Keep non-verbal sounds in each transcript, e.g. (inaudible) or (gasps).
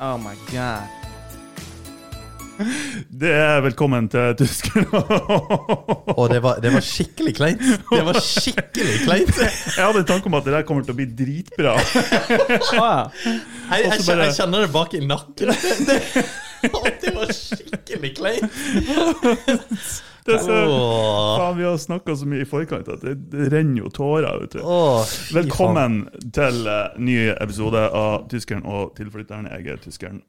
Oh my god. Det er velkommen til tyskerne. Og det var, det var skikkelig kleint. Det var skikkelig kleint. Jeg hadde en tanke om at det der kommer til å bli dritbra. Jeg, jeg, bare- jeg kjenner det bak i nakken. Det, det, det var skikkelig kleint. Det er så, faen, vi har snakka så mye i forkant at det, det renner jo tårer. vet du. Faen. Velkommen til uh, ny episode av Tyskeren og tilflytteren. Jeg er tyskeren.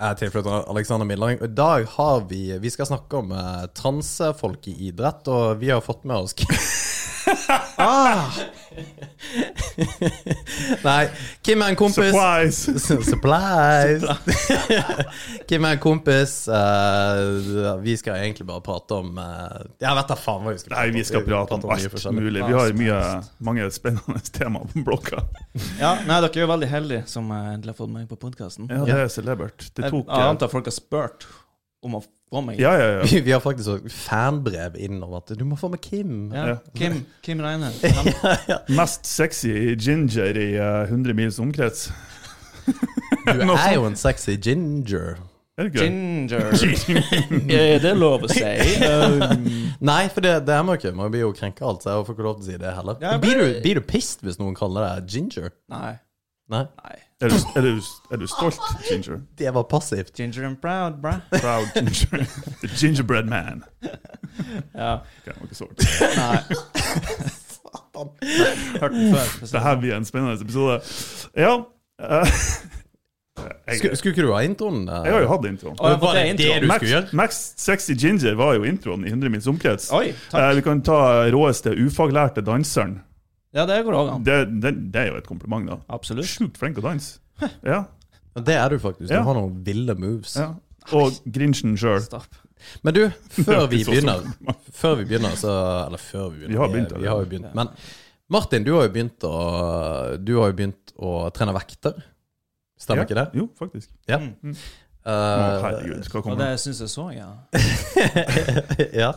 Jeg er tilflytter Alexander Midlang. og I dag har vi Vi skal snakke om uh, transefolk i idrett, og vi har fått med oss (laughs) ah. (laughs) Nei, Kim er en kompis. Surprise! (laughs) Surprise! (laughs) Kim er en kompis. Uh, vi skal egentlig bare prate om uh, Jeg vet da faen hva vi skal Nei, vi skal prate om mye alt mulig. Vi har mye, mange spennende temaer på blokka. ja. Nei, dere er jo veldig heldige som eh, endelig har fått meg på podkasten. Ja, det er celebert. Det tok jeg eh, antar folk har spurt om å få meg. Ja, ja, ja. (laughs) Vi, vi har faktisk også fanbrev Innover at du må få med Kim. Ja. Ja. Kim, Kim Reine. (laughs) Mest sexy ginger i uh, 100 mils omkrets. Du (laughs) er jo en sexy ginger. Er? Ginger. Er det lov å si? Um, Nei, for det, det er man ikke. Man blir jo krenka alt, så jeg får ikke lov til å si det heller. Ja, men- Blir du, blir du pissed hvis noen kaller deg ginger? nei. Nei, Nei. Er du, er, du, er du stolt ginger? (laughs) det var passivt. Ginger and proud, bra. Proud ginger. The gingerbread man. Ja. Ok, det var ikke så Nei. (laughs) Satan. Hørt den før. Det her blir en spennende episode. Ja. Uh, jeg, Skulle, ikke du ha introen? eh? jeg har jo hatt introen. Oh, Var det det det du Max, gjøre? Max Sexy Ginger var jo introen i 100 mils omkrets. Oi, takk. Uh, vi kan ta råeste ufaglærte danseren. Ja, det går òg an. Det, det, det er jo et kompliment, da. Absolutt. Sjukt flink å danse. Ja, Det er du faktisk. Du Ja. har noen ville moves. ja. Og Grinchen sjøl. Men du, (laughs) før vi er begynner Før vi begynner, så Eller før vi begynner. Vi har begynt, Vi, vi har jo begynt. Men Martin, du har jo begynt å Du har jo begynt å trene vekter. Stemmer ikke det? Jo, faktisk. Ja. Mm. Eh, herregud, skal Og det syns jeg så, ja. (laughs) ja.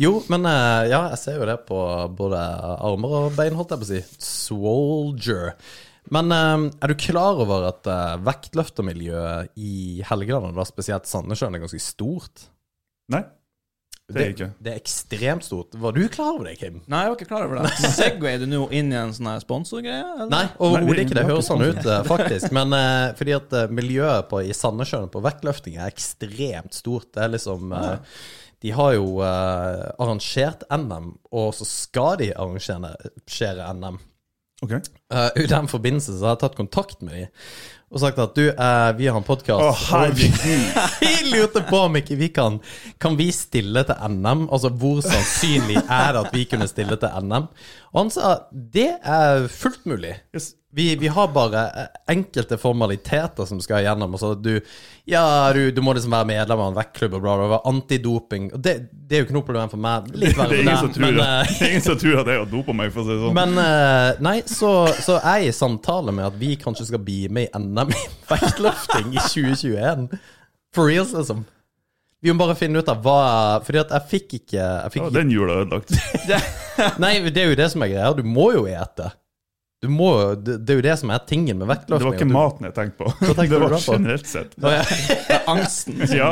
Jo, men eh, ja, jeg ser jo det på både armer og bein, holdt jeg på å si. Swolger. Men eh, er du klar over at uh, vektløftermiljøet i Helgeland, og da spesielt Sandnessjøen, er ganske stort? Nei, det er ikke. Det er ekstremt stort. Var du klar over det, Kim? Nei, jeg var ikke klar over det. (laughs) Segway du nå inn i en sånn sponsorgreie? eller? Nei, overhodet ikke. Det det høres sånn ut, eh, faktisk. Men uh, fordi at eh, miljøet på, i Sandnessjøen på vektløfting er ekstremt stort. Det er liksom eh, De har jo uh, arrangert NM, og så skal de arrangere NM. Okay. Uh, I den forbindelse så har jeg tatt kontakt med dem og sagt at du, eh, vi har en podkast. Å, herregud. Jeg lurte på om ikke vi kan Kan vi stille til NM? Altså hvor sannsynlig er det at vi kunne stille til NM? Og han sa det er fullt mulig. Yes. Vi, vi har bare eh, enkelte formaliteter som skal igjennom. Altså du, ja, du, du må liksom være medlem av en vektklubb og bla, bla, bla. Antidoping. Og det, det er jo ikke noe problem for meg. Litt Det det, er ingen for deg. Men, det er (laughs) ingen som tror at jeg har dopa meg, for å si det sånn. men eh, nei, så, så er jeg i samtale med at vi kanskje skal bli med i NM i (laughs) vektløfting i 2021. For reals, liksom. Vi må bare finne ut av hva Fordi at jeg fikk ikke, jeg fikk Ja, den jula er ødelagt. (laughs) Nei, det er jo det som er greia. Du må jo ete. Du må, det, det er jo det som er tingen med vektløftning. Det var ikke du- maten jeg tenkte på. tenkte Det var på? generelt sett. Det. Det er angsten Ja.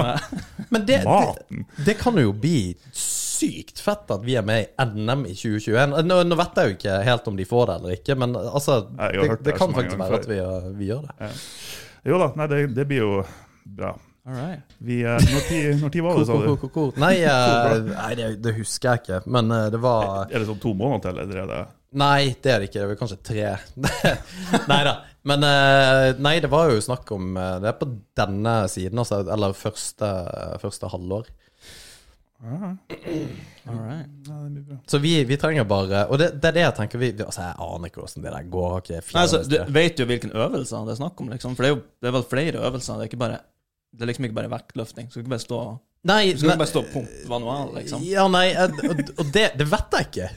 Men det, det, Maten. det kan jo bli sykt fett at vi er med i NM i 2021. Nå, nå vet jeg jo ikke helt om de får det eller ikke, men altså Det, det det kan faktisk være at vi, vi gjør det. Jo da, nei, det, det blir jo bra. Right. Vi, eh, når, tid, når tid var det, sa ko, du? ko, ko. Nei, eh, (laughs) nei det, det husker jeg ikke, men eh, det var Er det sånn to måneder til, eller er det Nei, det er det ikke. Det er vel kanskje tre. (laughs) nei da. Men eh, nei, det var jo snakk om eh, Det er på denne siden, altså. Eller første, første halvår. All right. Ja, det blir bra. Så vi, vi trenger bare Og det, det er det jeg tenker vi, Altså, jeg aner ikke hvordan det der går. Okay, Nei, altså, du vet jo hvilken øvelse det er snakk om, liksom. For det er jo det er vel flere øvelser. Det er, ikke bare, det er liksom ikke bare vektløfting. Du skal ikke bare stå, Nei, du skal ikke bare stå pump manual, liksom. Ja, nei, og, det, det vet jeg ikke.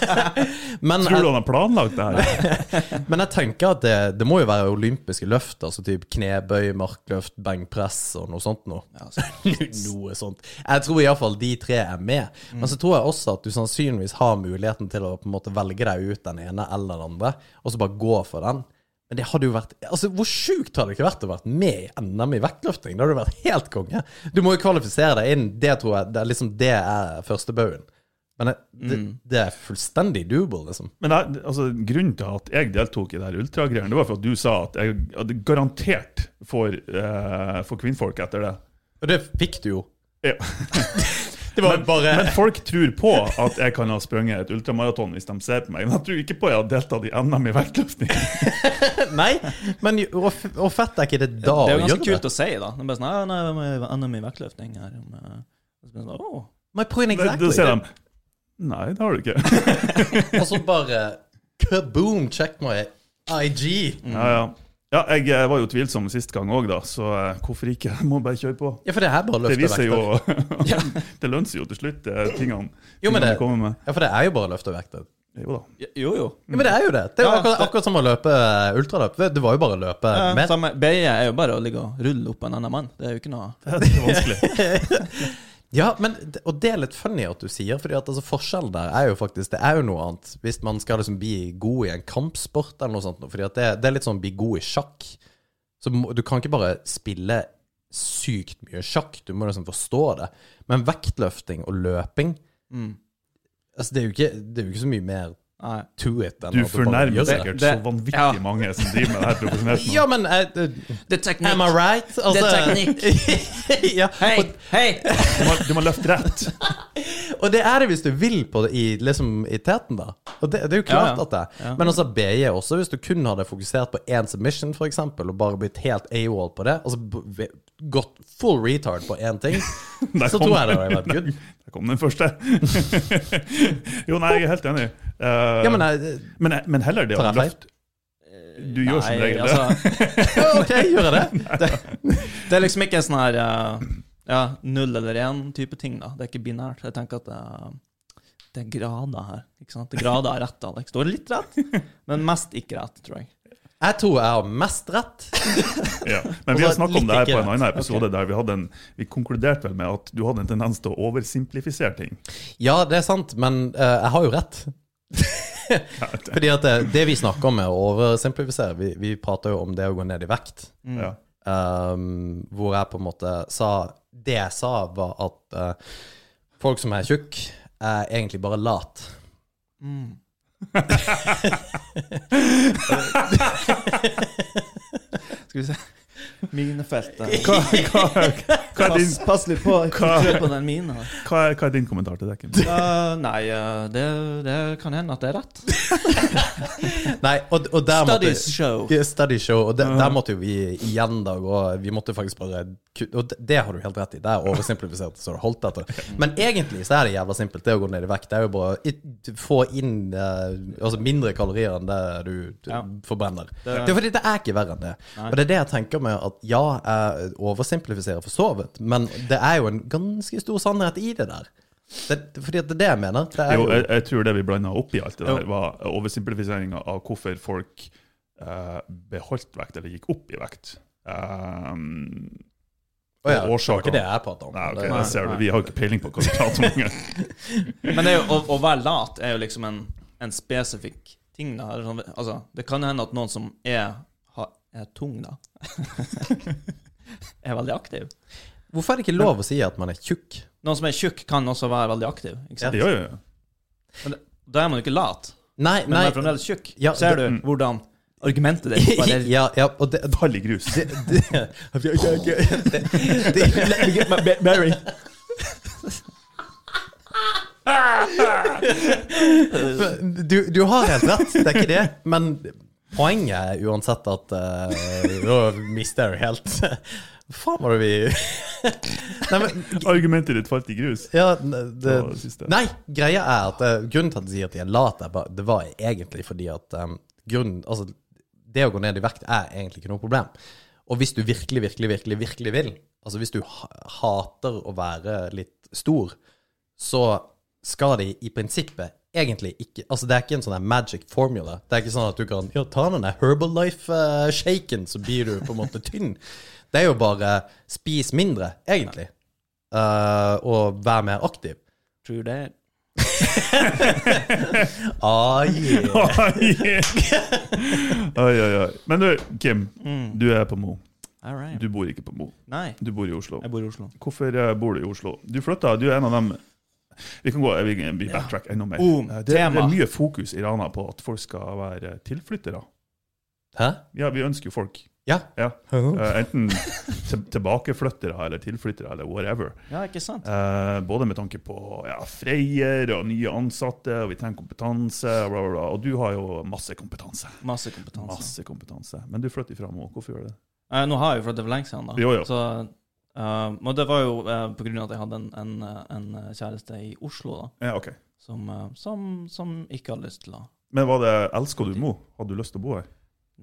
(laughs) men, Tror du han har planlagt det her? (laughs) men jeg tenker at det, det må jo være olympiske løft, altså typ knebøy, markløft, benkpress og noe sånt noe. Ja, altså. (laughs) noe sånt. Jeg tror iallfall de tre er med. Men så tror jeg også at du sannsynligvis har muligheten til å på en måte velge deg ut den ene eller den andre, og så bare gå for den. Men det hadde jo vært Altså, hvor sjukt hadde det ikke vært å vært med i NM i vektløfting? Det hadde jo vært helt konge. Du må jo kvalifisere deg inn. Det tror jeg det er liksom Det er første baugen. Men det, det, det er fullstendig doable, liksom. Men det, altså, grunnen til at jeg deltok i det her ultragreiene, det var for at du sa at jeg hadde garantert for, eh, for kvinnfolk etter det. Og det fikk du jo. Ja. (laughs) Det var Men, bare men folk tror på at jeg kan ha sprunget et ultramaraton hvis de ser på meg. Men jeg tror ikke på at jeg har deltatt i NM i vektløfting. (laughs) Nei, men hvor og, og fett er ikke det da Det er jo ganske kult å si, da. Det er bare sånn, «Ja, nei, med NM i vektløfting her. om, eh», og så blir det sånn, «Åh». My point Da ser de Nei, det har du ikke. (laughs) Og så bare kaboom, check my IG. Ja, ja. Ja, jeg var jo tvilsom sist gang òg, da, så eh, hvorfor ikke? Jeg må bare kjøre på. Ja, for det er bare å Det løfte viser jo. (laughs) Det lønner seg jo til slutt, det tingene, Jo, men tingene det- kommer med. Ja, for det er jo bare å løfte vekter. Jo da. Jo, jo. Ja, men det er jo det. Det er jo Ja, akkurat, akkurat som å løpe eh, ultraløp. Det var jo bare å løpe Ja, med samme, Beie er jo bare å ligge og rulle opp en annen mann. Det er jo ikke noe Det er vanskelig. (laughs) Ja, men, og det er litt funny at du sier, Fordi at altså, forskjellen der er jo faktisk Det er jo noe annet hvis man skal liksom bli god i en kampsport eller noe sånt. Fordi at det, det er litt sånn bli god i sjakk. Så må, du kan ikke bare spille sykt mye sjakk, du må liksom forstå det. Men vektløfting og løping Altså, det er ikke, det er jo ikke så mye mer To it Du fornærmer det. sikkert Det- så vanvittig ja. mange som driver med det her profesjonelt. Ja, men uh, Det. Am I right? Altså, Det er teknikk. ja, Hei! og, Hei! Du må, du må løfte rett. (laughs) og det er det hvis du vil på det i, liksom, i teten, da. Og det, det er jo klart Ja, ja. at det. Men altså BJ også, hvis du kun hadde fokusert på én submission, eksempel, og bare blitt helt AWOL på det, altså gått full retard på én ting, (laughs) så tror jeg det hadde vært (laughs) good. Der kom den første. (laughs) jo, nei, jeg er helt enig. Uh, Ja, men jeg, men, men heller det å løfte Du gjør som regel det. altså, OK, gjør jeg det? det, det er liksom ikke en sånn her eh, ja, null eller én-type ting, da. Det er ikke binært. Jeg tenker at det, er- det er grader her. Ikke sant? Det er grader av rett, Alex. Du har litt rett, men mest ikke rett, tror jeg. Jeg tror jeg har mest rett. (laughs) Ja. Men vi har snakket om det her på en annen episode der vi hadde en Vi konkluderte vel med at du hadde en tendens til å oversimplifisere ting. Ja, det er sant, men uh, jeg har jo rett. Fordi at det, det vi snakker om, er å oversimplifisere. Vi, vi prater jo om det å gå ned i vekt. Ja. Um, hvor jeg på en måte sa Det jeg sa, var at uh, folk som er tjukk, er egentlig bare lat. (laughs) Skal vi se Minefeltet. Hva, hva, hva, er din, Pass, pass litt på. Ikke på den mina. her. hva, er, hva er din kommentar til Dekken? Eh, nei, uh, det, det kan hende at det er rett. (laughs) Nei, og, og der måtte Studies show. Ja, Study show, og det, der måtte jo vi igjen da gå Vi måtte faktisk bare Og det, det har du helt rett i. Det er oversimplifisert, så det holdt etter. Men egentlig så er det jævla simpelt, det å gå ned i vekt. Det er jo bare å få inn eh, altså mindre kalorier enn det du, du Ja. forbrenner. Det- Det er fordi det er ikke verre enn det. Nei. Og det er det jeg tenker med at ja, jeg oversimplifiserer for så vidt, men det er jo en ganske stor sannhet i det der. Det, fordi at det er det jeg mener. Det er Jo, jo, jeg, jeg tror det vi blanda opp i alt det der, Jo. var oversimplifiseringa av hvorfor folk eh, beholdt vekt, eller gikk opp i vekt. Um, Oh, ja, det var ikke det jeg prater om. Nei, okay, Det- det ser du. Vi har jo ikke peiling på hva vi prater om. (laughs) Men det er jo, å, å være lat er jo liksom en, en spesifikk ting. da sånn, altså, Det kan hende at noen som er, er tung, da Er veldig aktiv. Hvorfor er det ikke lov å si at man er tjukk? Noen som er tjukk, kan også være veldig aktiv. Ikke sant? Det gjør jo Men da er man jo ikke lat, Nei, men man er fremdeles tjukk. Ja, Ser det- du hvordan argumentet ditt bare ja, ja, og det, Fall i grus. det, det, det, det Let me get my Mary. du, du har helt rett, det er ikke det. Men poenget er uansett at uh, Nå mister jeg jo helt faen var det vi (laughs) Nei, men Argumentet ditt falt i grus. ja, det, Det det. Nei, greia er at uh, grunnen til at de sier at de er lat, det var egentlig fordi at um, grunnen Altså, det å gå ned i vekt er egentlig ikke noe problem. Og hvis du virkelig, virkelig, virkelig, virkelig vil, altså hvis du hater å være litt stor, så skal de i prinsippet egentlig ikke Altså, det er ikke en sånn magic formula. Det er ikke sånn at du kan ja, ta den der Herbalife-shaken, så blir du på en måte tynn. Det er jo bare spis mindre, egentlig. uh, og vær mer aktiv. True that. (laughs) Ah, yeah. (laughs) oi, oi, oi. Men du, Kim. Mm. Du er på Mo. All right. Du bor ikke på Mo. Nei, Du bor i Oslo. jeg bor i Oslo. Hvorfor eh, bor du i Oslo? Du flytta, du er en av dem Vi kan gå, vi, vi backtrack enda mer. Boom, Eh, det, det er mye fokus i Rana på at folk skal være tilflyttere. Hæ? Ja, vi ønsker jo folk. Ja. Ja. Eh, enten tilbakeflyttere eller tilflyttere eller whatever. Ja, ikke sant? Eh, både med tanke på ja, freier og nye ansatte, og vi trenger kompetanse. Bla, bla, bla. Og du har jo masse kompetanse. Masse kompetanse. Masse kompetanse. Men du flytter ifra nå. Hvorfor gjør du det? Nå har jeg jo flyttet for lenge siden, da. Jo, jo. Så, eh, men det var jo uh, på grunn av at jeg hadde en, en, eh, en kjæreste i Oslo, da. Ja, okay. Som, eh, som, som ikke hadde lyst til å Men var det, elsker du Mo? Hadde du lyst til å bo her?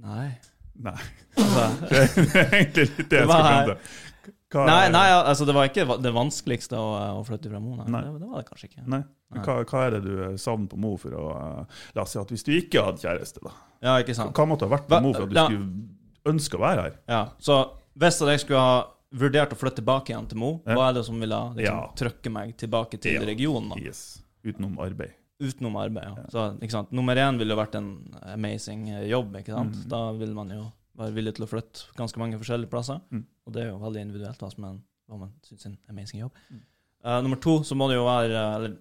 Nei. Nei. Altså, (laughs) Det er egentlig litt det jeg skal frem til. Nei, nei, altså det var ikke det vanskeligste å, eh, å flytte fra Mo, nei. Nei. Det, det var det kanskje ikke. Nei. Men Hva, hva er det du eh, savner på Mo for å eh, La oss si at hvis du ikke hadde kjæreste, da. Ja, ikke sant. Hva måtte ha vært på Mo for at du ja. skulle ønske å være her? Ja, så hvis jeg skulle ha vurdert å flytte tilbake igjen til Mo, hva er det som ville liksom, trykke meg tilbake til Ja. regionen? da? Yes. Utenom arbeid. Utenom arbeid, ja. Så, ikke sant? Nummer én ville jo vært en amazing eh, jobb, ikke sant? Mm. Da vil man jo være villig til å flytte ganske mange forskjellige plasser. Mm. Og det er jo veldig individuelt hva man, hva man syns er en amazing jobb. Mm. Uh, nummer to så må det jo være eh, eller,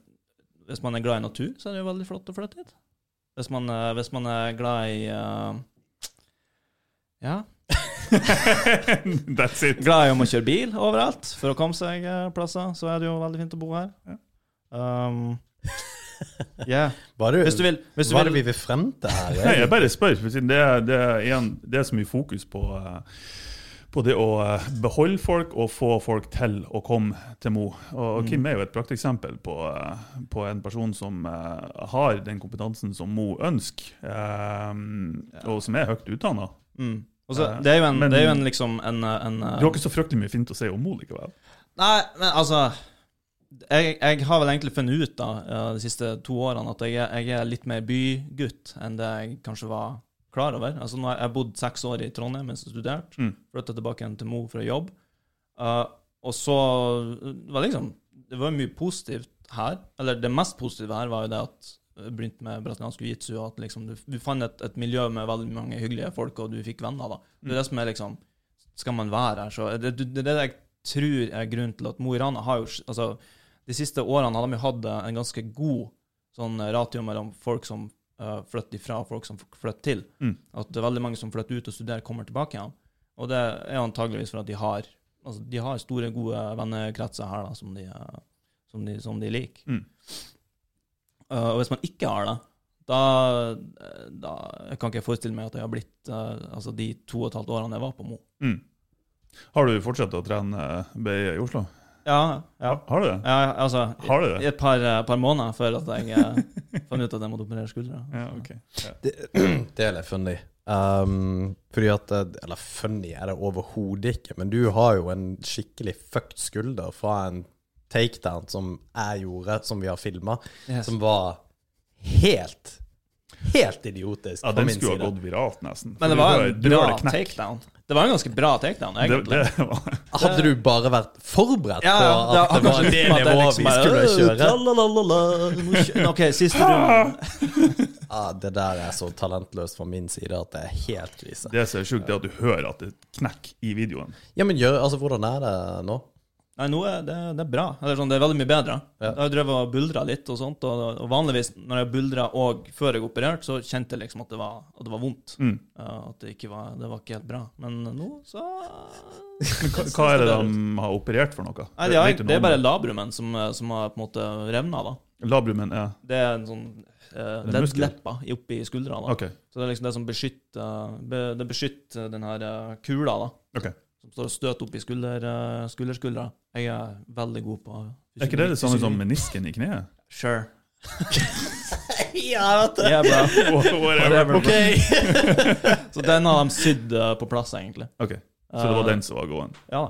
Hvis man er glad i natur, så er det jo veldig flott å flytte hit. Hvis man, hvis man er glad i uh, Ja, (laughs) That's it. glad i om å kjøre bil overalt for å komme seg eh, plasser, så er det jo veldig fint å bo her. Um, yeah. Hva er det, Hvis du vil, hvis du hva er det vil vi vil frem til her? Nei, jeg bare spør. for siden Det, er- det, er det er så mye fokus på, eh, på det å eh, beholde folk og få folk til å komme til Mo. Og Mm. Kim er jo et prakteksempel på, på en person som har den kompetansen som Mo ønsker, og som er høyt utdanna. mm. Og så, Eh, det er jo en, men- det er jo en liksom en, en Du har ikke så fryktelig mye fint å si om Mo likevel. Nei, men altså jeg, jeg har vel egentlig funnet ut da, eh, de siste to årene at jeg, jeg er litt mer bygutt enn det jeg kanskje var klar over. Altså nå har Jeg bodd seks år i Trondheim mens jeg studerte. Mm. Flytta tilbake igjen til Mo for å jobbe. Uh, og så det var liksom Det var mye positivt her. Eller det mest positive her var jo det at begynte med brasiliansk jiu-jitsu, at liksom du, du fant et, et miljø med veldig mange hyggelige folk, og du fikk venner. da. Det er det som er liksom Skal man være her, så Det er det det jeg tror er grunnen til at Mo i Rana har jo altså, De siste årene har de jo hatt en ganske god sånn ratio mellom folk som uh, flytter ifra, folk som flytter til. Mm. At det er veldig mange som flytter ut og studerer, kommer tilbake igjen. Og det er antageligvis for at de har altså, de har store, gode vennekretser her da, som de, eh, som de, som de liker. Mm. Eh, og hvis man ikke har det, da, da jeg kan ikke jeg forestille meg at jeg har blitt eh, altså de to og et halvt årene jeg var på Mo. Mm. Har du fortsatt å trene eh, BI i Oslo? Ja, ja. Har du det? ja altså, Har du det? i et par, eh, par måneder før at jeg eh, fant ut at jeg måtte operere skuldra. (laughs) Ja, ok. Det, (clears throat) det er litt funny. Um, fordi at eh, Eller funny er det overhodet ikke, men du har jo en skikkelig fucked skulder fra en takedown som jeg gjorde, som vi har filma, Yes. som var helt Helt idiotisk Ja, den skulle ha gått viralt, nesten. Men det var en du bra takedown. Det var en ganske bra takedown, egentlig. det var, Hadde du bare vært forberedt Ja, på ja, at det var det nivået liksom vi skulle «Øh, kjøre? tralalala, nå kjø-» OK, siste runde. Ja, (laughs) det der er så talentløst fra min side at det er helt krise. det som er sjukt, er at du hører at det knekker i videoen. Ja, men gjør, altså, hvordan er det nå? Nei, nå er det, det er bra. Eller sånn, det er veldig mye bedre. Ja. Jeg har drevet og buldra litt og sånt, og, og vanligvis når jeg buldra og før jeg opererte, så kjente jeg liksom at det var, at det var vondt. Mm. Uh, at det ikke var, det var ikke helt bra. Men nå så (laughs) hva, hva er det de har operert for noe? Nei, det, er, det er bare labrumen som, som har på en måte revna, da. Labrumen ja. Det er en sånn uh, er leddleppa oppi skuldra. da. OK. Så det er liksom det som beskytter, be, det beskytter den her eh, kula, da. ok. Som står og støter opp i skulder, eh, skulderskuldra. Jeg er veldig god på Er ikke det det samme som menisken i kneet? Sure. (laughs) Ja, vet du. Yeah, bro. Whatever. Ok. (laughs) Så den har de sydd eh, på plass, egentlig. Ok, Så det var Eh, den som var gåen? Ja,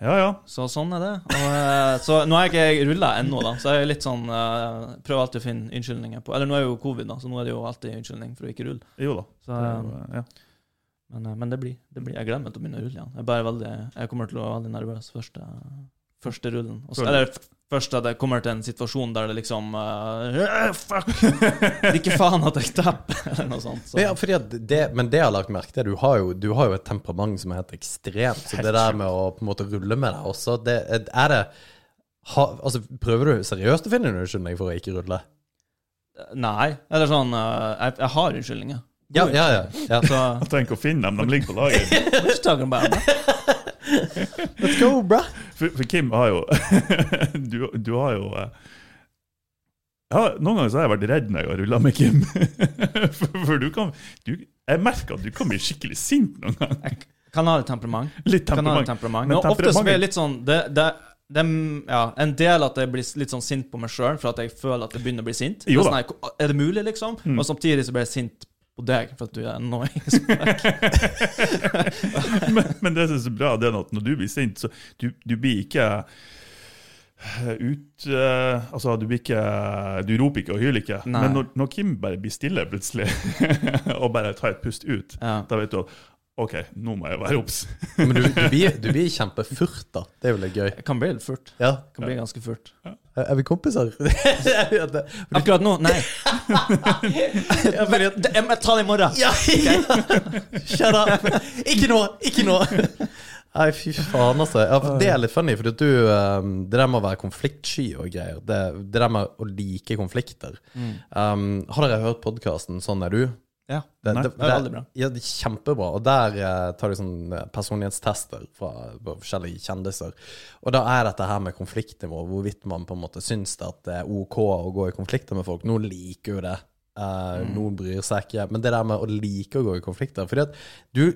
Ja ja. så sånn er det. Og, så nå har jeg ikke rulla ennå, da, så jeg er litt sånn uh, Prøver alltid å finne unnskyldninger på Eller nå er jo covid, da, så nå er det jo alltid unnskyldning for å ikke rulle. Jo da. Så, Det er jo, ja. Men, eh, men det blir, det blir Jeg glemmer til å begynne å rulle igjen. Jeg, bare veldig, jeg kommer til å være veldig nervøs første, første rullen. Også, eller først at jeg kommer til en situasjon der det liksom uh, Fuck! (laughs) Ikke faen at jeg tapper, (laughs) eller noe sånt. Så. Ja, det, men det jeg har lagt merke til, du har, jo, du har jo et temperament som er helt ekstremt. Så det der med å på en måte rulle med deg også, det er det ha, altså, Prøver du seriøst å finne en unnskyldning for å ikke rulle? Nei. Eller sånn jeg, jeg har unnskyldninger. Ja, ja, ja. ja. Så Jeg trenger ikke å finne dem, de ligger på lager. what talking about? Let's go, bra. For, for Kim har jo (laughs) du, du har jo eh, ja, Noen ganger så har jeg vært redd når jeg har rulla med Kim. (laughs) for, for du kan du, Jeg merker at du kan bli skikkelig sint noen ganger. Jeg kan ha litt temperament. (laughs) Litt temperament. litt temperament. Men Men ofte så blir jeg litt sånn det, det, det, ja, En del at jeg blir litt sånn sint på meg sjøl for at jeg føler at jeg begynner å bli sint. Er, sånn, her, er det mulig, liksom? Mm. Og samtidig så blir jeg sint på deg for at du er annoying. (laughs) Så men, men det som er så bra, det er at når du blir sint, så du, du blir ikke eh, ut uh, Altså, du blir ikke Du roper ikke og hyler ikke. Nei. Men når, når Kim bare blir stille plutselig, (laughs) og bare tar et pust ut, ja. da vet du at OK, nå må jeg være obs. Men du, du, blir, du blir kjempefurt, da. Det er jo litt gøy. Jeg kan bli litt furt. Ja. Kan bli ganske furt. Er vi kompiser? (laughs) ja, Akkurat nå, nei. (laughs) Men, det, jeg, jeg tar det i morgen. ja, (laughs) Shut up! Ikke nå! Ikke nå! Nei, fy faen, altså. Ja, for det er litt funny, for du, um, det der med å være konfliktsky og greier, det, det der med å like konflikter um, Har dere hørt podkasten 'Sånn er du'? Ja. Det, Nei, det, det er veldig bra. Ja, det er kjempebra. Og der eh, tar de sånn eh, personlighetstester fra, fra forskjellige kjendiser. Og da er dette her med konfliktnivå, hvorvidt man på en måte syns at det er OK å gå i konflikter med folk. Noen liker jo det, eh, noen bryr seg ikke. Men det der med å like å gå i konflikter Fordi at du,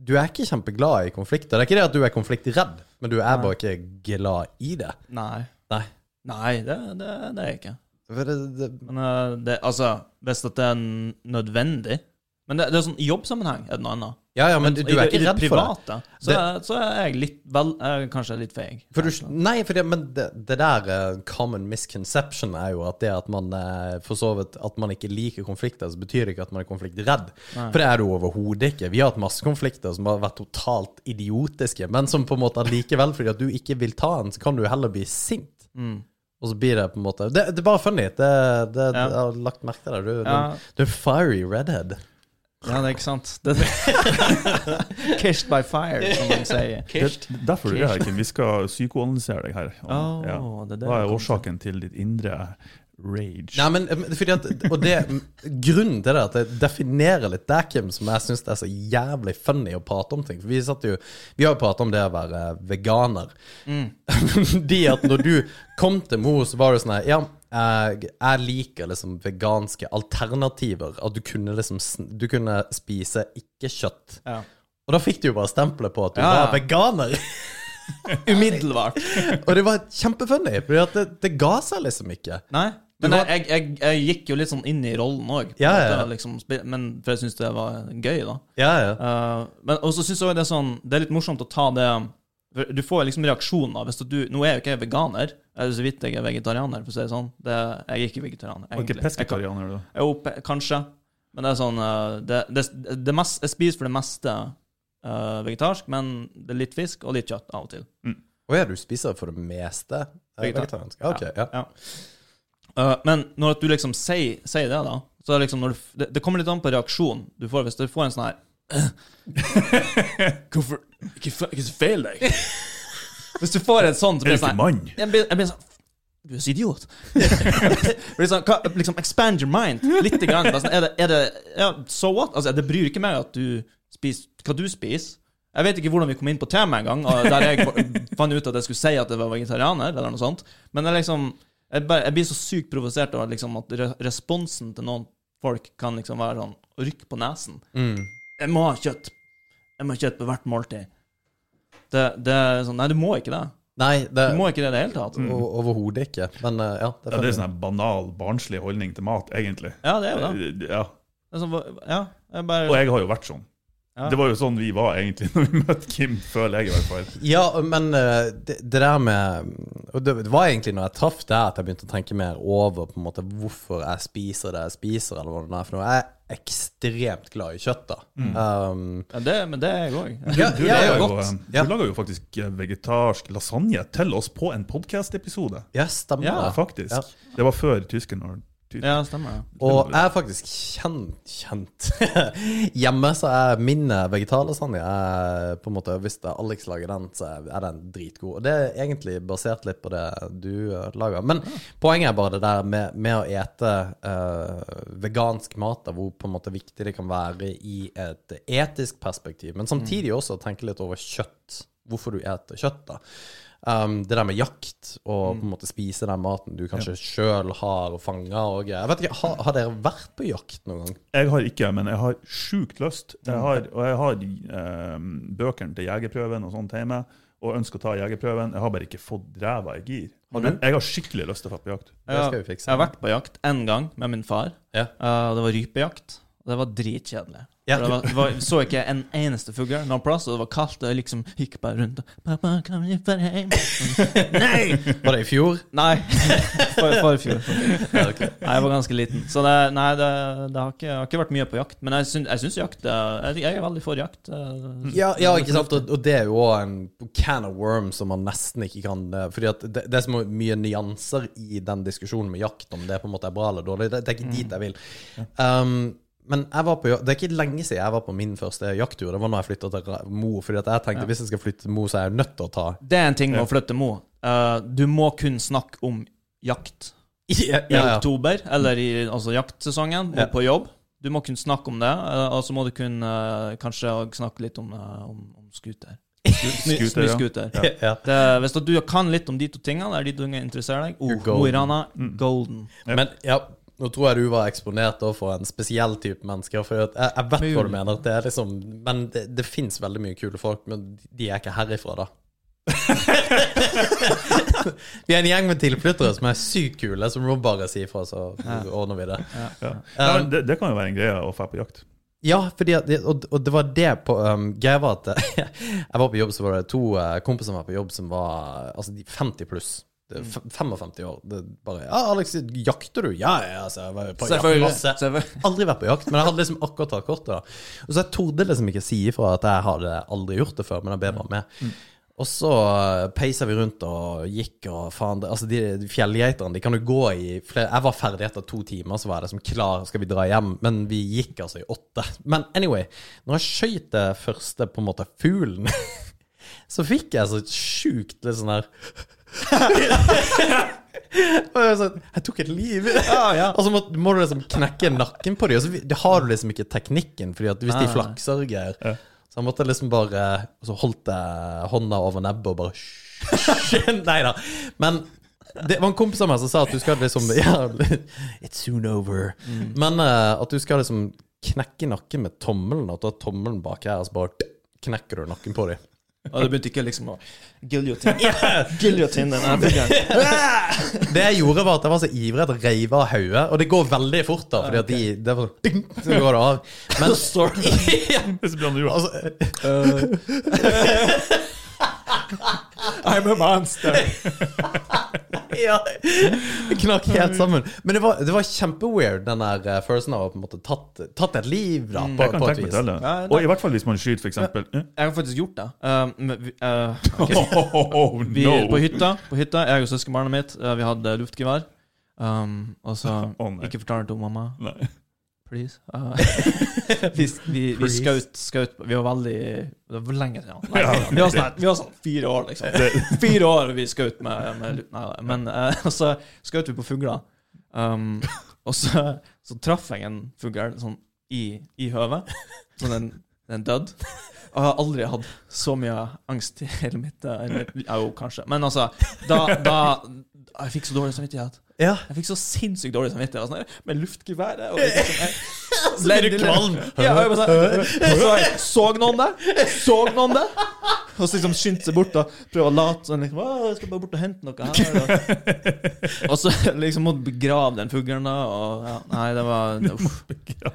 du er ikke kjempeglad i konflikter. Det er ikke det at du er konfliktredd, men du er bare ikke glad i det. Nei. Nei. Nei, det, det, det er jeg ikke. Det, det, Men eh, det, altså, hvis det er nødvendig Men det, det er sånn jobbsammenheng er det noe annet. ja, ja, men du, du er ikke redd private, for det. Så, Så, er, så er jeg litt vel, er kanskje litt feig. Nei, for det, men det, det der uh, common misconception er jo at det at man uh, for så vidt At man ikke liker konflikter, så betyr det ikke at man er konfliktredd. Nei. For det er du overhodet ikke. Vi har hatt masse konflikter som har vært totalt idiotiske, men som på en måte allikevel, fordi at du ikke vil ta den, så kan du heller bli sint. Mm. Og så blir det på en måte Det, det er bare funny. Det, det, Ja. Jeg har lagt merke til det. Du, Ja. du, du er fiery redhead. Ja, det er ikke sant. Det, Kished (laughs) by fire, som de sier. (laughs) Det, derfor er det her, Kim. Vi skal psykoanalysere deg her. Og, oh, ja. det er det Hva er årsaken til ditt indre rage? Nei, men eh, fordi at, Og det, grunnen til det at jeg definerer litt deg, Kim, som jeg syns er så jævlig funny å prate om ting. For vi satt jo Vi har jo pratet om det å være veganer. Mm. (laughs) De at når du kom til Mo, så var det sånn her Ja, jeg, jeg liker liksom veganske alternativer. At du kunne liksom Du kunne spise ikke kjøtt. Ja. Og da fikk du jo bare stempelet på at du ja. var veganer. (laughs) Umiddelbart. (laughs) Og det var kjempefunny, for det, det ga seg liksom ikke. Nei. Du Men var- jeg, jeg, jeg gikk jo litt sånn inn i rollen òg. Ja, ja. Liksom, men for jeg syns det var gøy, da. Ja, ja. Uh, men også syns jeg det er sånn Det er litt morsomt å ta det for Du får liksom reaksjoner hvis at du Nå er jo ikke jeg veganer. eller er så vidt jeg er vegetarianer, for å si det sånn. Det, jeg er ikke vegetarianer, Og ikke egentlig. Jeg, kan- pesketarianer, da? jo, kanskje. Men det er sånn uh, det, det, det mest, Jeg spiser for det meste uh, vegetarisk, men det er litt fisk og litt kjøtt av og til. Og ja, du spiser for det meste eh, Vegetar. vegetarisk? Ok, ja. Ja. Uh, men når du liksom sier, sier det, da så det liksom du, det, det kommer litt an på reaksjonen du får. Hvis du får en sånn her (laughs) Hvorfor Ikke, ikke feil deg. (laughs) Hvis du får en sånn, så blir det sånn mann? Jeg blir, jeg blir sånn Du er så idiot. (laughs) liksom, hva, liksom Expand your mind litt. Grann. Sånn, Er det, er det Ja, so what? Altså, det bryr ikke meg at du spiser hva du spiser. Jeg vet ikke hvordan vi kom inn på temaet en gang, der jeg fant ut at jeg skulle si at jeg var vegetarianer, eller noe sånt. Men det er liksom Jeg, bare, jeg blir så sykt provosert av liksom, at re responsen til noen folk kan liksom være sånn å rykke på nesen. Mm. Jeg må ha kjøtt. Jeg må ha kjøtt på hvert måltid. Det, det er sånn Nei, du må ikke det. Nei, det Du må ikke det i det hele tatt. Mm. overhodet ikke. Men uh, ja, det Ja, det er sånn en banal, barnslig holdning til mat, egentlig. Ja, det er jo det. Ja. det er sånn, ja, jeg bare Og jeg har jo vært sånn. Ja. Det var jo sånn vi var egentlig (laughs) når vi møtte Kim, føler jeg i hvert fall. Ja, men eh, det, det der med Og det, det var egentlig når jeg traff deg at jeg begynte å tenke mer over på en måte hvorfor jeg spiser det jeg spiser, eller hva det er for noe. Jeg er ekstremt glad i kjøtt, da. Um, Ja, det, men det er jeg òg. ja, Du, ja, eh, du lager jo faktisk eh, vegetarsk lasagne til oss på en podkast-episode. Ja, stemmer Ja, det. Faktisk. Ja. Det var før tyskerne Ja, stemmer. Og jeg er faktisk kjent, kjent. (laughs) Hjemme så er min vegetarlasagne jeg, på en måte Hvis det er Alex lager den, så er den dritgod. Og det er egentlig basert litt på det du eh, lager. Men poenget er bare det der med, med å ete uh, vegansk mat, da, hvor på en måte viktig det kan være i et etisk perspektiv. Men samtidig også tenke litt over kjøtt. Hvorfor du eter kjøtt, da. Um, det der med jakt, og på en måte spise den maten du kanskje sjøl har fanga. Og, jeg vet ikke, har, har dere vært på jakt noen gang? Jeg har ikke, men jeg har sjukt lyst. Jeg har, og jeg har eh, bøkene til jegerprøven og sånt hjemme, og ønsker å ta jegerprøven. Jeg har bare ikke fått ræva i gir. Men jeg har skikkelig lyst til å dra på jakt. Det skal vi Jeg, fikse. jeg har vært på jakt én gang med min far. Ja. Uh, det var rypejakt. Det var dritkjedelig. Ja. Det var, det var, så ikke en eneste fugl noen plass, og det var kaldt. Og jeg liksom gikk bare rundt og 'Pappa, kan vi dra hjem?' (laughs) Nei! Var det i fjor? Nei. (laughs) For, forfjor. Ja, okay. Nei, jeg var ganske liten. Så det, nei, det, det har, ikke, har ikke vært mye på jakt. Men jeg syns, jeg syns jakt jeg, jeg er veldig for jakt. eh, Ja, ja, ikke sant? Og, og det er jo også en can of worms som man nesten ikke kan eh, Fordi at det, det er så mye nyanser i den diskusjonen med jakt, om det på en måte er bra eller dårlig. Det, det er ikke dit jeg vil. Um, men jeg var på, det er ikke lenge siden jeg var på min første jakttur. Det var når jeg flytta til Mo. Fordi at jeg tenkte hvis jeg skal flytte til Mo, så er jeg nødt til å ta Det er en ting med å flytte Mo. Uh, du må kun snakke om jakt (laughs) Ja, i ja, ja. oktober, eller i altså jaktsesongen, og Ja. på jobb. Du må kunne snakke om det, eh, og så må du kunne uh, kanskje snakke litt om, eh, om, om scooter. Snøscooter. Ja. Ja. Det, hvis du kan litt om de to tingene, det er de tingene interesserer deg, oh, Mo i Rana, golden. Men ja, nå tror jeg du var eksponert da for en spesiell type mennesker. For jeg, jeg vet hva du mener. Det er liksom, men det, det fins veldig mye kule folk, men de er ikke herifra, da. (laughs) vi er en gjeng med tilflyttere som er sykt kule, som må bare si ifra, så ordner vi det. Ja. Ja, Um, det, det kan jo være en greie å dra på jakt. Ja, fordi at og, og det var det på um, Greia var at (laughs) jeg var på jobb, så var det to uh, kompiser som var på jobb som var altså 50 pluss. Det, er 55 år. Det er bare Ja, Alex, jakter du? Ja, ja, altså, jeg var på jakt masse. Aldri vært på jakt, men jeg hadde liksom akkurat tatt kortet. da. Og så jeg torde liksom ikke si ifra at jeg hadde aldri gjort det før, men jeg ble bare med. Og så uh, peisa vi rundt og gikk og faen det, Altså, de, de fjellgeiterne, de kan jo gå i flere Jeg var ferdig etter to timer, så var jeg liksom klar, skal vi dra hjem? Men vi gikk altså i åtte. Men anyway, når jeg skøyt det første, på en måte, fuglen, (laughs) så fikk jeg så sjukt litt sånn her Og jeg, sånn, jeg tok et liv. Og så må, må du liksom knekke nakken på dem. Og så det har du liksom ikke teknikken, Fordi at hvis de nei. flakser og greier Så jeg måtte liksom bare Og så holdt jeg hånda over nebbet og bare. (laughs) Nei da. Men det var en kompis av meg som sa at du skal liksom ja, It's soon over. Men uh, at du skal liksom knekke nakken med tommelen, at du har tommelen bak her, og så bare knekker du nakken på dem. Og det begynte ikke liksom å Guillotine. (laughs) Fuglen. (laughs) Det jeg gjorde, var at jeg var så ivrig at jeg reiv av hodet. Og det går veldig fort, da, fordi at de det var, ding, Så går det av. Men (laughs) det blir noe altså, I'm a monster. Ja, det knakk helt sammen. Men det var, det var kjempeweird, den der uh, følelsen av å på en måte tatt, tatt et liv, da, på, Jeg kan på et tenke meg vis. til det. Ja. Og i hvert fall hvis man skyter, eksempel. Eh? Jeg har faktisk gjort det. Um, vi, uh, (laughs) okay. Oh, vi. På hytta, på hytta, jeg og søskenbarnet mitt, uh, vi hadde luftgevær. Um, og så (laughs) oh. Ikke fortell det til mamma, Nei. Please. Uh, (laughs) vi vi, vi skaut, skaut Vi var veldig Det var lenge siden. Nei, vi, var sånn, vi var sånn fire år, liksom. Fire år vi skaut med, med Nei. Men uh, (laughs) så skaut vi på fugler. Um, og så, så traff jeg en fugl sånn i, i høvet. Så den, den døde. Og jeg har aldri hatt så mye angst i hele mitt eh, eller, Jo, kanskje. Men altså, da, da Jeg fikk så dårlig samvittighet. Ja. Jeg fikk så sinnssykt dårlig samvittighet. Sånn, med luftgeværet og (laughs) liksom, Så blir du kvalm. Ja, og sånn, så, jeg, så noen det? Så noen det? Og så liksom skyndte seg bort og prøvde å late sånn liksom, «Å, jeg skal bare bort og hente noe her. Og, (laughs) og så liksom måtte begrave den fuglen, da. Og ja, nei, det var uff.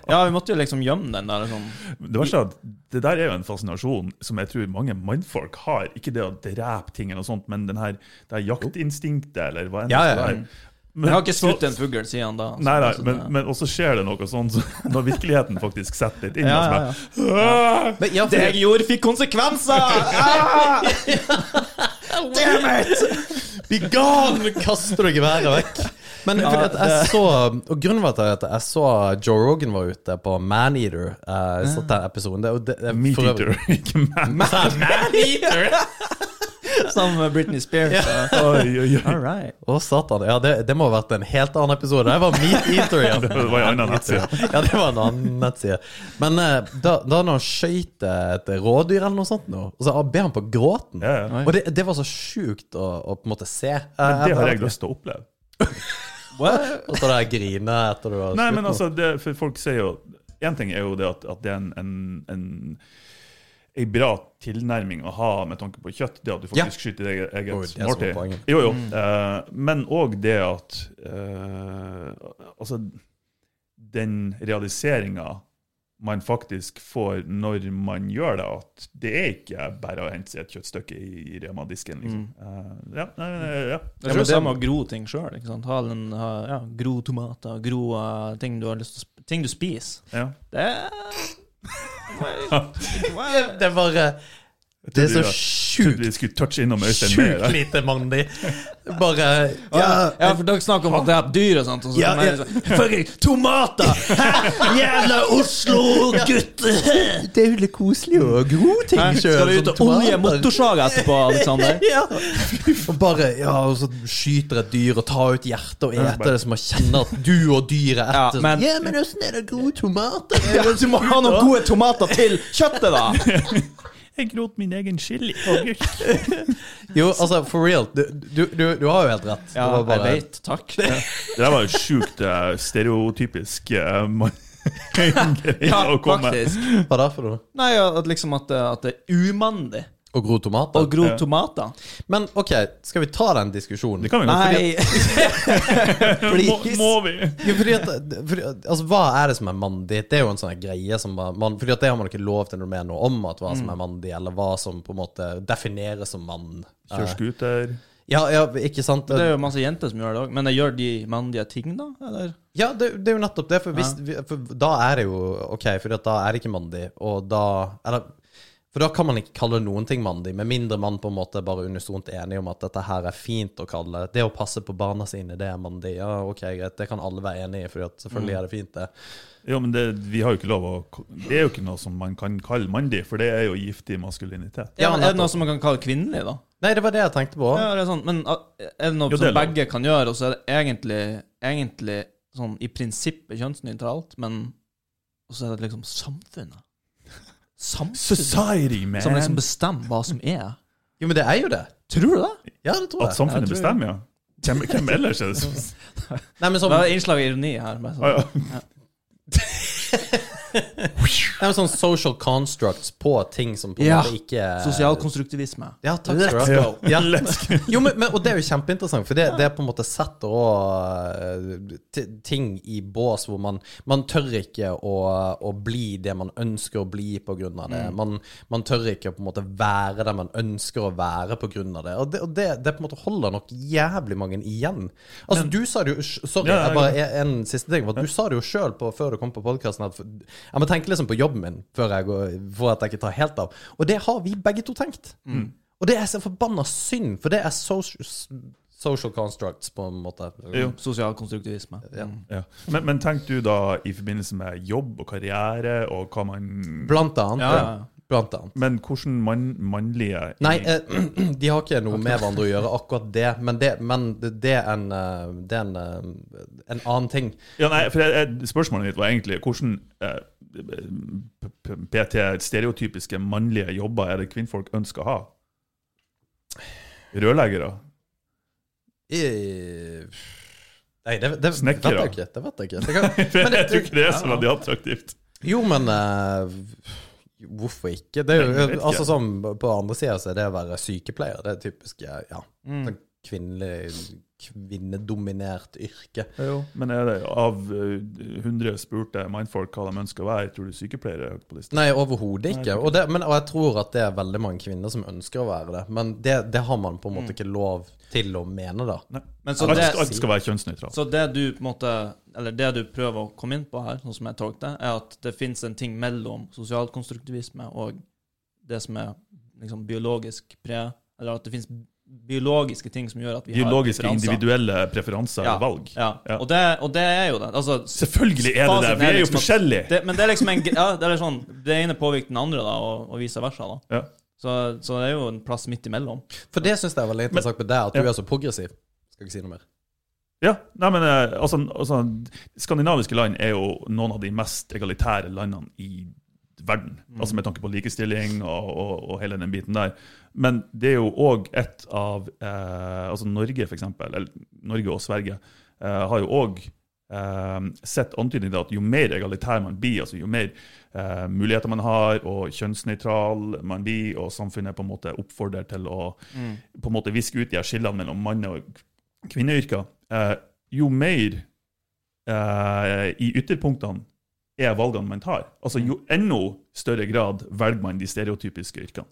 Ja, vi måtte jo liksom gjemme den der. Liksom. Det verste er at det der er jo en fascinasjon som jeg tror mange mannfolk har. Ikke det å drepe ting, eller noe sånt, men den her, det her jaktinstinktet, eller hva enn Ja, det ja, det ja. Men Jeg har ikke skutt en fugl siden da. Nei, nei, men, men også skjer det noe sånn så (laughs) når virkeligheten faktisk setter litt inn. ja, ja, ja, ja. Men, ja, Det jeg gjorde, fikk konsekvenser! Ah! (laughs) Damn it! Be gone! (laughs) Kaster du geværet vekk? Men ja, at jeg så Og grunnen var at jeg så Joe Rogan var ute på Maneater. Uh, satt den episoden. Det, og det, det, Meat for eater, ikke man. Maneater! (laughs) Sammen med Britney Spears. Oi, oi, oi. All right. Å, satan. Ja, det, det må ha vært en helt annen episode. Det var Meat Eater igjen. (laughs) Det var en annen nettside. Ja, det var en annen nettside. Men eh, da, da når han skøyt et rådyr eller noe sånt, nå, og så ber han på gråten. Ja, ja. Og det, det var så sjukt å, å på en måte se. Men det har jeg lyst til å oppleve. (laughs) Og så der grine etter du har Nei, men altså, det, for folk sier jo Én ting er jo det at, at det er en, en, en ei bra tilnærming å ha med tanke på kjøtt, det at du faktisk skyter ditt eget, eget måltid. Jo, Jo, jo. Uh, men òg det at uh, Altså, den realiseringa man faktisk får når man gjør det, at det er ikke bare å hente seg et kjøttstykke i, Rema-disken. Liksom. Eh, ja, nei, nei, ja. Det er jo det samme å gro ting sjøl. Ha, den- ha ja, gro tomater, gro uh, ting du har lyst til å sp Ting du spiser. ja. Det er Det er bare Det er så sjukt vi skulle touche innom Øystein. Sjukt lite mandig. Bare ja, ja, for dere snakker om at det er dyr og sånt. Og så Ja, ja. sånn, Fucking tomater! Hæ? Jævla Oslo-gutt! Det er jo litt koselig å gro ting sjøl. Skal du ut og olje motorsaga etterpå, Aleksander? (laughs) Ja. Og bare ja, og så skyter et dyr og tar ut hjertet og eter det, så man kjenner at du og dyret er Ja, etter. men- ja, men åssen er det å gro tomater? Ja, Du må ha noen gode tomater til kjøttet, da! (laughs) Jeg grot min egen chili og agurk. (laughs) Jo, altså, for real. Du, du, du, du har jo helt rett. Ja, Det var bare- jeg vet. Takk. (laughs) Det der var jo sjukt eh, stereotypisk uh, (laughs) Ja, faktisk. Hva er det for noe? Nei, at liksom at, det- at det er umandig Å gro tomater? Og gro Ja. tomater. Men OK, skal vi ta den diskusjonen? Det kan vi godt. Fordi... (laughs) Må, må vi? Jo, fordi at, fordi, altså, Hva er det som er mandig? Det er jo en sånn greie som man, Fordi at det har man ikke lov til når det er noe om, at hva som er mandig, eller hva som på en måte defineres som mann. Kjør scooter. Ja, ja, ikke sant? Det er jo masse jenter som gjør det òg, men gjør de mandige ting, da? Eller? Ja, det, det er jo nettopp det. For, hvis, for da er det jo OK, for da er det ikke mandig, og da Eller for da kan man ikke kalle noen ting mandig, med mindre man på en måte bare unisont enig om at dette her er fint å kalle det. Det å passe på barna sine, det er mandig. Ja, OK, greit, det kan alle være enig i, for selvfølgelig er det fint, det. Jo, men det, vi har jo ikke lov å Det er jo ikke noe som man kan kalle mandig, for det er jo giftig maskulinitet. Ja, Ja, men er det noe som man kan kalle kvinnelig, da? Nei, det var det jeg tenkte på. Ja, det er sånn, men uh, er det noe Jo, det er som begge kan gjøre, og så er det egentlig, egentlig sånn i prinsippet kjønnsnøytralt, men Og så er det liksom samfunnet. Samfunnet Society, man! som liksom bestemmer hva som er. Jo, men det er jo det. Tror du det? Ja, det tror jeg. At samfunnet Jeg bestemmer, ja. Hvem, hvem ellers er det som Nei, men som... Det er innslag av ironi her. Bare sånn. Ah, ja. (laughs) nei, er sånn social constructs på ting som på en Ja. måte ikke Sosial konstruktivisme. Ja, takk skal du ha. Ja. (laughs) Jo, men, men, og det er jo kjempeinteressant, for det, det på en måte setter òg ting i bås hvor man Man tør ikke å, å bli det man ønsker å bli på grunn av det. Man, man tør ikke på en måte være det man ønsker å være på grunn av det. Og det, og det, det på en måte holder nok jævlig mange igjen. Altså, du sa det jo Sorry, Ja, ja, jeg bare en, en siste ting. Du sa det jo sjøl før du kom på podkasten at jeg må tenke liksom på jobben min før jeg går, for at jeg ikke tar helt av. Og det har vi begge to tenkt. Og det er så forbanna synd, for det er social, social constructs, på en måte. Jo. Sosial konstruktivisme. Ja. Mm. Ja. Men, men tenk du da i forbindelse med jobb og karriere og hva man Blant annet. Ja. Blant annet. Men hvordan mann, mannlige Nei, eh, (clears throat) de har ikke noe med hverandre å gjøre, akkurat det. Men det, men det, det er, en, eh, det er en, eh, en annen ting. Ja, nei, for jeg, Spørsmålet mitt var egentlig hvordan PT stereotypiske mannlige jobber er det kvinnfolk ønsker å ha? Rørleggere? I, nei, det, det vet jeg ikke. Det vet jeg ikke. Det kan, (laughs) For jeg tror ikke det er så veldig attraktivt. jo, men eh, hvorfor ikke? Det er jo, ikke. altså sånn, På andre sida så er det å være sykepleier det er typisk ja, Mm. sånn kvinnelig, kvinnedominert yrke. Men er det av hundre 100 spurte mannfolk hva de ønsker å være, tror du sykepleiere er høyt på lista? Nei, overhodet ikke. Og, det, men, og jeg tror at det er veldig mange kvinner som ønsker å være det. Men det, det har man på en Mm. måte ikke lov til å mene, da. Men så Alt, det, alt skal være kjønnsnøytralt. så det du på en måte Eller det du prøver å komme inn på her, sånn som jeg tolker det, er at det fins en ting mellom sosialkonstruktivisme og det som er liksom biologisk pre... Eller at det fins biologiske ting som gjør at vi Biologiske, har preferanser. individuelle preferanser Ja. og valg. Ja, Ja. Og, det, og det er jo det. Altså, Selvfølgelig er det det! Vi er jo liksom at forskjellige! det, men det er liksom en ja, det er sånn Det ene påvirker den andre, da, og, og vice versa. da Ja. Så, så det er jo en plass midt imellom. For det syns jeg var veldig interessant med deg, at Ja. du er så progressiv. Skal ikke si noe mer. Ja, nei, men eh, altså, altså Skandinaviske land er jo noen av de mest egalitære landene i verden. Altså Med tanke på likestilling og, og, og hele den biten der. Men det er jo òg et av eh, Altså Norge, for eksempel, eller Norge og Sverige, eh, har jo òg eh, sett antydning til at jo mer egalitær man blir, altså jo mer uh, muligheter man har, og kjønnsnøytral man blir, og samfunnet på en måte oppfordrer til å på en måte viske ut de her skillene mellom manne- og kvinneyrker, uh, jo mer uh, i ytterpunktene er valgene man tar. Altså Jo enda større grad velger man de stereotypiske yrkene.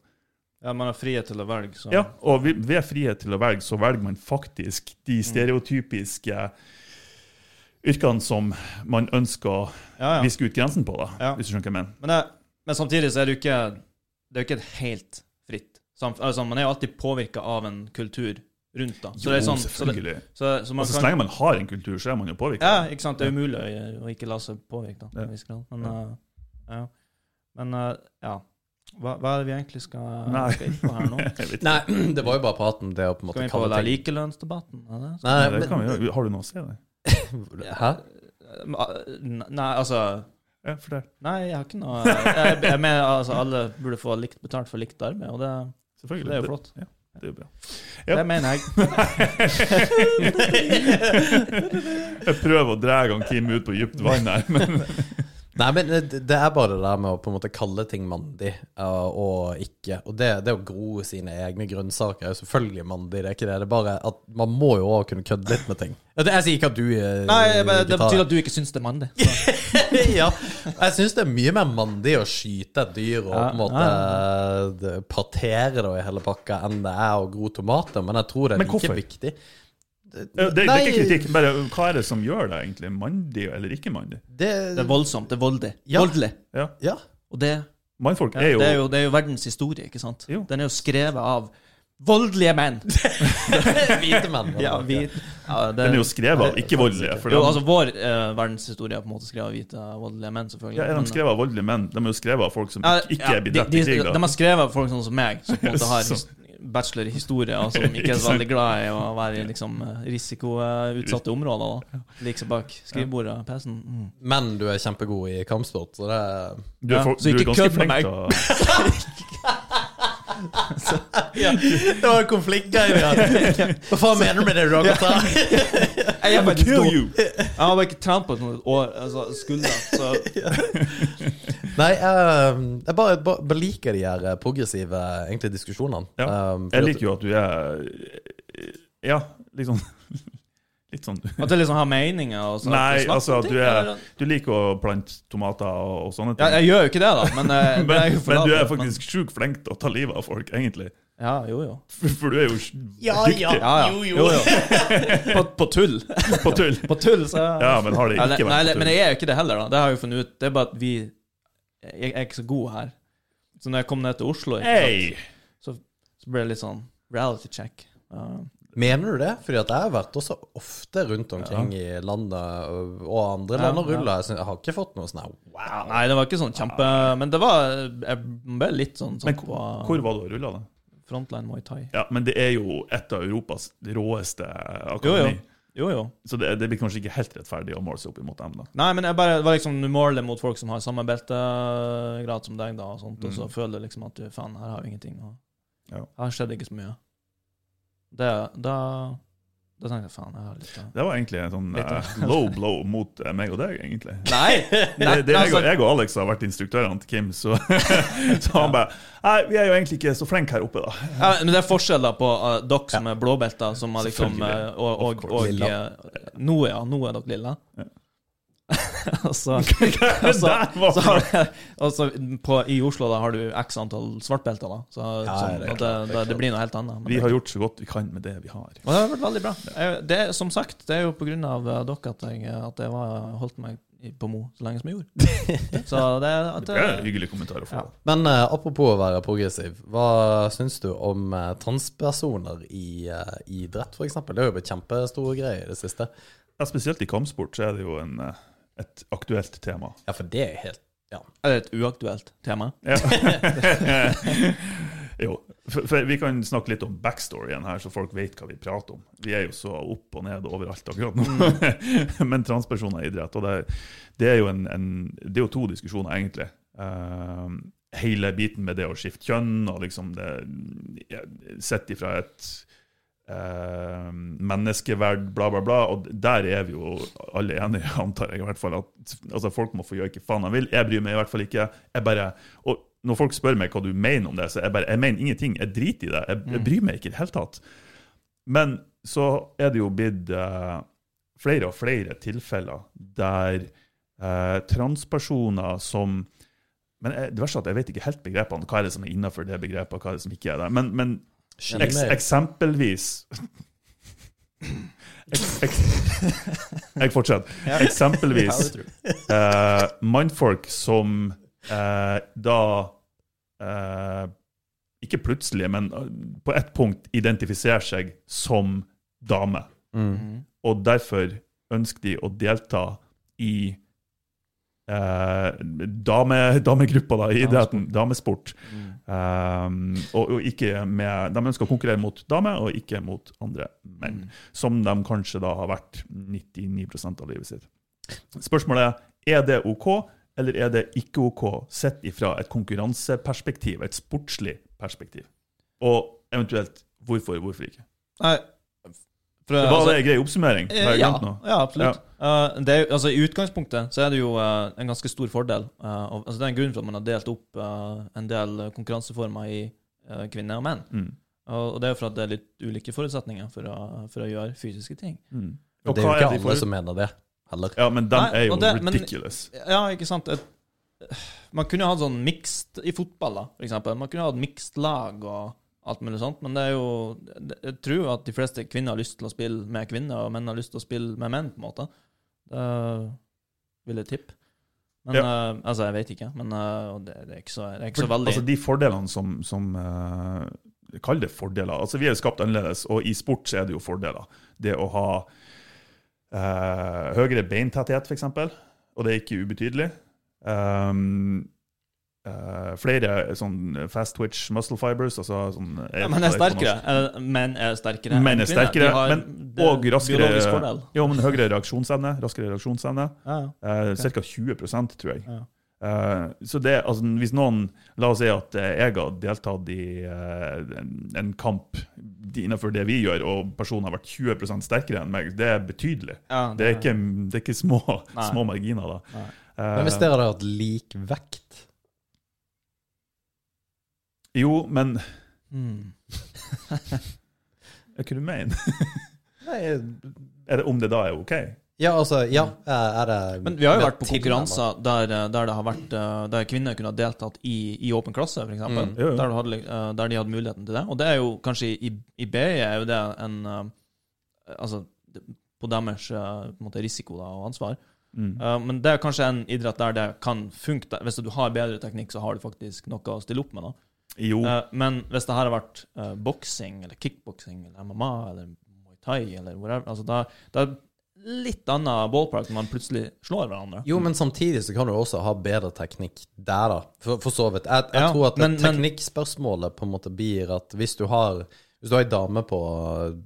Ja, Man har frihet til å velge, så Ja, Og ved frihet til å velge, så velger man faktisk Mm. de stereotypiske yrkene som man ønsker å ja, ja. viske ut grensen på, da, Ja. hvis du skjønner hva jeg mener. Men, det, men samtidig så er det jo ikke Det er jo ikke et helt fritt samfunn. Altså, man er jo alltid påvirka av en kultur rundt, da. Så Jo, det er sånn, så det, selvfølgelig. så, så man altså, Så kan, lenge man har en kultur, så er man jo påvirka. Ja, ikke sant. Det er umulig å, å ikke la seg påvirke, da, Ja. en viss grad. Men, Ja. eh, ja. Men eh, ja. Hva, hva er det vi egentlig skal, Nei. skal inn på her nå? (laughs) Nei, (clears throat) det var jo bare praten, det å på en Skal vi måte inn på likelønnsdebatten? Nei, det? Nei, Nei, det kan vi gjøre. Har du noe å si der? Hæ? Nei, altså Ja, fortell. Nei, jeg har ikke noe Jeg, jeg mener altså alle burde få likt betalt for likt arbeid, og det, det er jo flott. Ja, det er jo bra. Ja. Det mener jeg. (laughs) Jeg prøver å dra han Kim ut på dypt vann her, men Nei, men det, det er bare det der med å på en måte kalle ting mandig uh, og ikke. Og det, det å gro sine egne grunnsaker er jo selvfølgelig mandig, det er ikke det. Det er bare at man må jo også kunne kødde litt med ting. Jeg sier ikke at du uh, Nei, men Det betyr at du ikke syns det er mandig. (laughs) Ja, jeg syns det er mye mer mandig å skyte et dyr og Ja, på en måte ja, partere det i hele pakka enn det er å gro tomater, men jeg tror det er Men like hvorfor? viktig. Det, det er ikke kritikk. Bare hva er det som gjør deg egentlig mandig eller ikke mandig? Det, Det er voldsomt. Det er voldelig. Ja. Voldelig. Ja. ja. Og det, Mannfolk er jo, det, er jo, det er jo verdens historie, ikke sant? Jo. Den er jo skrevet av voldelige menn. (laughs) Hvite menn. Ja, hvit. ja, det, Den er jo skrevet av ikke-voldelige. Jo, altså Vår eh, verdenshistorie er på en måte skrevet av hvite, voldelige menn, selvfølgelig. ja, er de skrevet av voldelige menn? De er jo skrevet av folk som Ja, ikke ja, er blitt drept i de, krig. de er skrevet av folk sånn som meg, som på en måte har (laughs) bachelor i historie, og (laughs) som ikke er så veldig glad i å være i liksom, risikoutsatte områder. da. Liker bak skrivebordet og PC-en. Mm. Men du er kjempegod i kampsport, så det Du er, Ja, for, så du er ikke ganske kødd med flink meg. til å ja, Det var en konflikt her. Hva faen mener du med det du? (laughs) Jeg er har bare ikke trent på noen år, altså skulder, Så (laughs) Nei, jeg, jeg bare, bare, liker de her progressive egentlig, diskusjonene. Ja. Um, Jeg liker jo at du er Ja, liksom (laughs) Litt sånn at du liksom har meninger og så, Nei, snakke altså du er Du liker å plante tomater og, og sånne ja, ting. Jeg gjør jo ikke det, da, men, (laughs) men, det men, er jo men du er faktisk sjukt flink til å ta livet av folk, egentlig. Ja, jo, jo. For, for du er jo Ja, dyktig ja. Ja, ja. Jo, Jo, jo. jo. (laughs) På, på tull. på tull. På tull, så Ja, men har det ikke nei, vært på tull. Nei, men jeg er jo ikke det heller, da. Det har jeg jo funnet ut. Det er bare at vi Jeg er ikke så god her. Så når jeg kom ned til Oslo, Hey! så ble det litt sånn reality check. Uh, Mener du det? Fordi at jeg har vært også ofte rundt omkring i landet og andre Ja, land og ja. ruller. Jeg, synes- jeg har ikke fått noe sånn wow. nei, det var ikke sånn kjempe Men det var Jeg ble litt sånn, Men sånn hvor, på hvor var du og rulla, da? Frontline Muay Thai. Ja, men det er jo et av Europas råeste akademi. jo. Jo, jo. jo. Så det, det blir kanskje ikke helt rettferdig å måle seg opp imot dem, da. Nei, men jeg bare, det var liksom du måler mot folk som har samme beltegrad som deg, da, og sånt, og så Mm. føler du liksom at du faen, her har vi ingenting. Og Ja. Her skjedde ikke så mye. Det, da Da tenkte jeg faen, jeg har litt av Det var egentlig en sånn eh, low blow mot eh, meg og deg, egentlig. (laughs) Nei! (laughs) Det, nei det jeg, altså, og, jeg og Alex har vært instruktørene til Kim, så, (laughs) så han bare Nei, vi er jo egentlig ikke så flinke her oppe, da. ja, men det er forskjell da på uh, dere som er blåbelter, som er liksom uh, Og, og, og uh, nå, ja, nå er dere lilla. Ja. (laughs) og så, (laughs) og så, så har du, og så på, I Oslo da har du x antall svartbelter, da. Så, Ja, så, det det, det det, blir noe helt annet. Men Vi har gjort så godt vi kan med det vi har. Og det har vært veldig bra. Det, som sagt, det er jo av uh, dere at jeg, at jeg var, holdt meg på Mo så lenge som jeg gjorde. (laughs) Så det, at, Det er en hyggelig kommentar å få. Ja. Men uh, apropos å være progressiv, hva syns du om uh, transpersoner i uh, idrett, f.eks.? Det har jo blitt kjempestore greier i det siste. Ja, spesielt i kampsport så er det jo en, eh, et aktuelt tema. Ja, for det er helt ja. Eller et uaktuelt tema? Ja. (laughs) jo, for, for vi kan snakke litt om backstoryen her, så folk vet hva vi prater om. Vi er jo så opp og ned overalt akkurat nå. (laughs) Men transpersoner i idrett, og det, det er jo en, en Det er jo to diskusjoner, egentlig. Uh, hele biten med det å skifte kjønn, og liksom det Sett ifra et eh, menneskeverd, bla, bla, bla. Og der er vi jo alle enige, (laughs) antar jeg i hvert fall. At altså, folk må få gjøre hva faen de vil. Jeg bryr meg i hvert fall ikke. Jeg bare, og når folk spør meg hva du mener om det, så jeg bare, jeg mener ingenting. Jeg driter i det. Jeg, jeg bryr meg ikke i det hele tatt. Men så er det jo blitt eh, flere og flere tilfeller der eh, transpersoner som men jeg, det verste er at jeg vet ikke helt begrepene. Hva er det som er innenfor det begrepet, og hva er det som ikke er det. Men, men Eks eksempelvis eks eks Jeg fortsetter. Eksempelvis uh, mannfolk som uh, da uh, Ikke plutselig, men eh, på ett punkt identifiserer seg som dame. mm. Og derfor ønsker de å delta i eh, dame, damegruppa da, i idretten, damesport. Um, og, og ikke med, De ønsker å konkurrere mot damer, og ikke mot andre menn. Som de kanskje da har vært 99 av livet sitt. Spørsmålet er er det OK, eller er det ikke OK, sett ifra et konkurranseperspektiv, et sportslig perspektiv? Og eventuelt hvorfor, hvorfor ikke? Nei, for, Det var altså, en grei oppsummering? Har jeg ja, glemt noe? ja, absolutt. Eh, det er, altså, I utgangspunktet så er det jo uh, en ganske stor fordel. Uh, og, altså, det er en grunn for at man har delt opp eh, en del konkurranseformer i eh, kvinner og menn. Mm. Og, og det er jo for at det er litt ulike forutsetninger for å, for å gjøre fysiske ting. Mm. Og det er jo ikke er alle for? som mener det, heller. Ja, men den Nei, er jo det, ridiculous. men-. Ja, ikke sant? Et, man kunne jo hatt sånn mixed i fotball, da, for eksempel. Man kunne hatt mixed lag og alt mulig sånt, men det er jo Jeg tror at de fleste kvinner har lyst til å spille med kvinner, og menn har lyst til å spille med menn, på en måte. Det vil jeg tippe. Men eh, Altså, jeg vet ikke, men uh, det, det er ikke så, det er ikke så veldig altså, de fordelene som, som uh, Kall det fordeler. Altså, vi er jo skapt annerledes, og i sport så er det jo fordeler. Det å ha eh, høyere beintetthet, f.eks., og det er ikke ubetydelig. Um, eh, flere sånn fast twitch muscle fibers, altså sånn ja, Men er sterkere. Eh, Menn er sterkere Menn er sterkere, men er og raskere. Jo, men høyere reaksjonsevne. Raskere reaksjonsevne. (laughs) Ja, ja. Eh, Ca. 20% tror jeg. Ja. Uh, så det, altså, hvis noen La oss si at eh, jeg har deltatt i eh, en, en kamp innenfor det vi gjør, og personen har vært 20% sterkere enn meg, det er betydelig. Ja, Det er ikke, det er ikke små, små marginer, da. Eh, Men hvis dere hadde hatt lik vekt Jo, men Mm. (laughs) hva du mener (laughs) Nei, Er det om det da er OK? Ja, altså, ja, er det Men vi har jo vært på konkurranser der, eh, der det har vært eh, Der kvinner kunne ha deltatt i, i åpen klasse, f.eks. Mm. Jo, jo. Der, hadde, eh, der de hadde muligheten til det. Og det er jo kanskje i, i BI er jo det en eh, Altså på deres eh, på en måte, risiko da, og ansvar. Mm. Eh, men det er kanskje en idrett der det kan funke. Hvis du har bedre teknikk, så har du faktisk noe å stille opp med. da. Jo. Uh, men hvis det her har vært uh, boksing eller kickboksing eller MMA eller Muay Thai eller whatever, altså da, da er det litt annen ballpark når man plutselig slår hverandre. Jo, men samtidig så kan du også ha bedre teknikk der, da. For, for så vidt. Jeg, jeg Ja, tror at men- teknikkspørsmålet på en måte blir at hvis du har Hvis du har ei dame på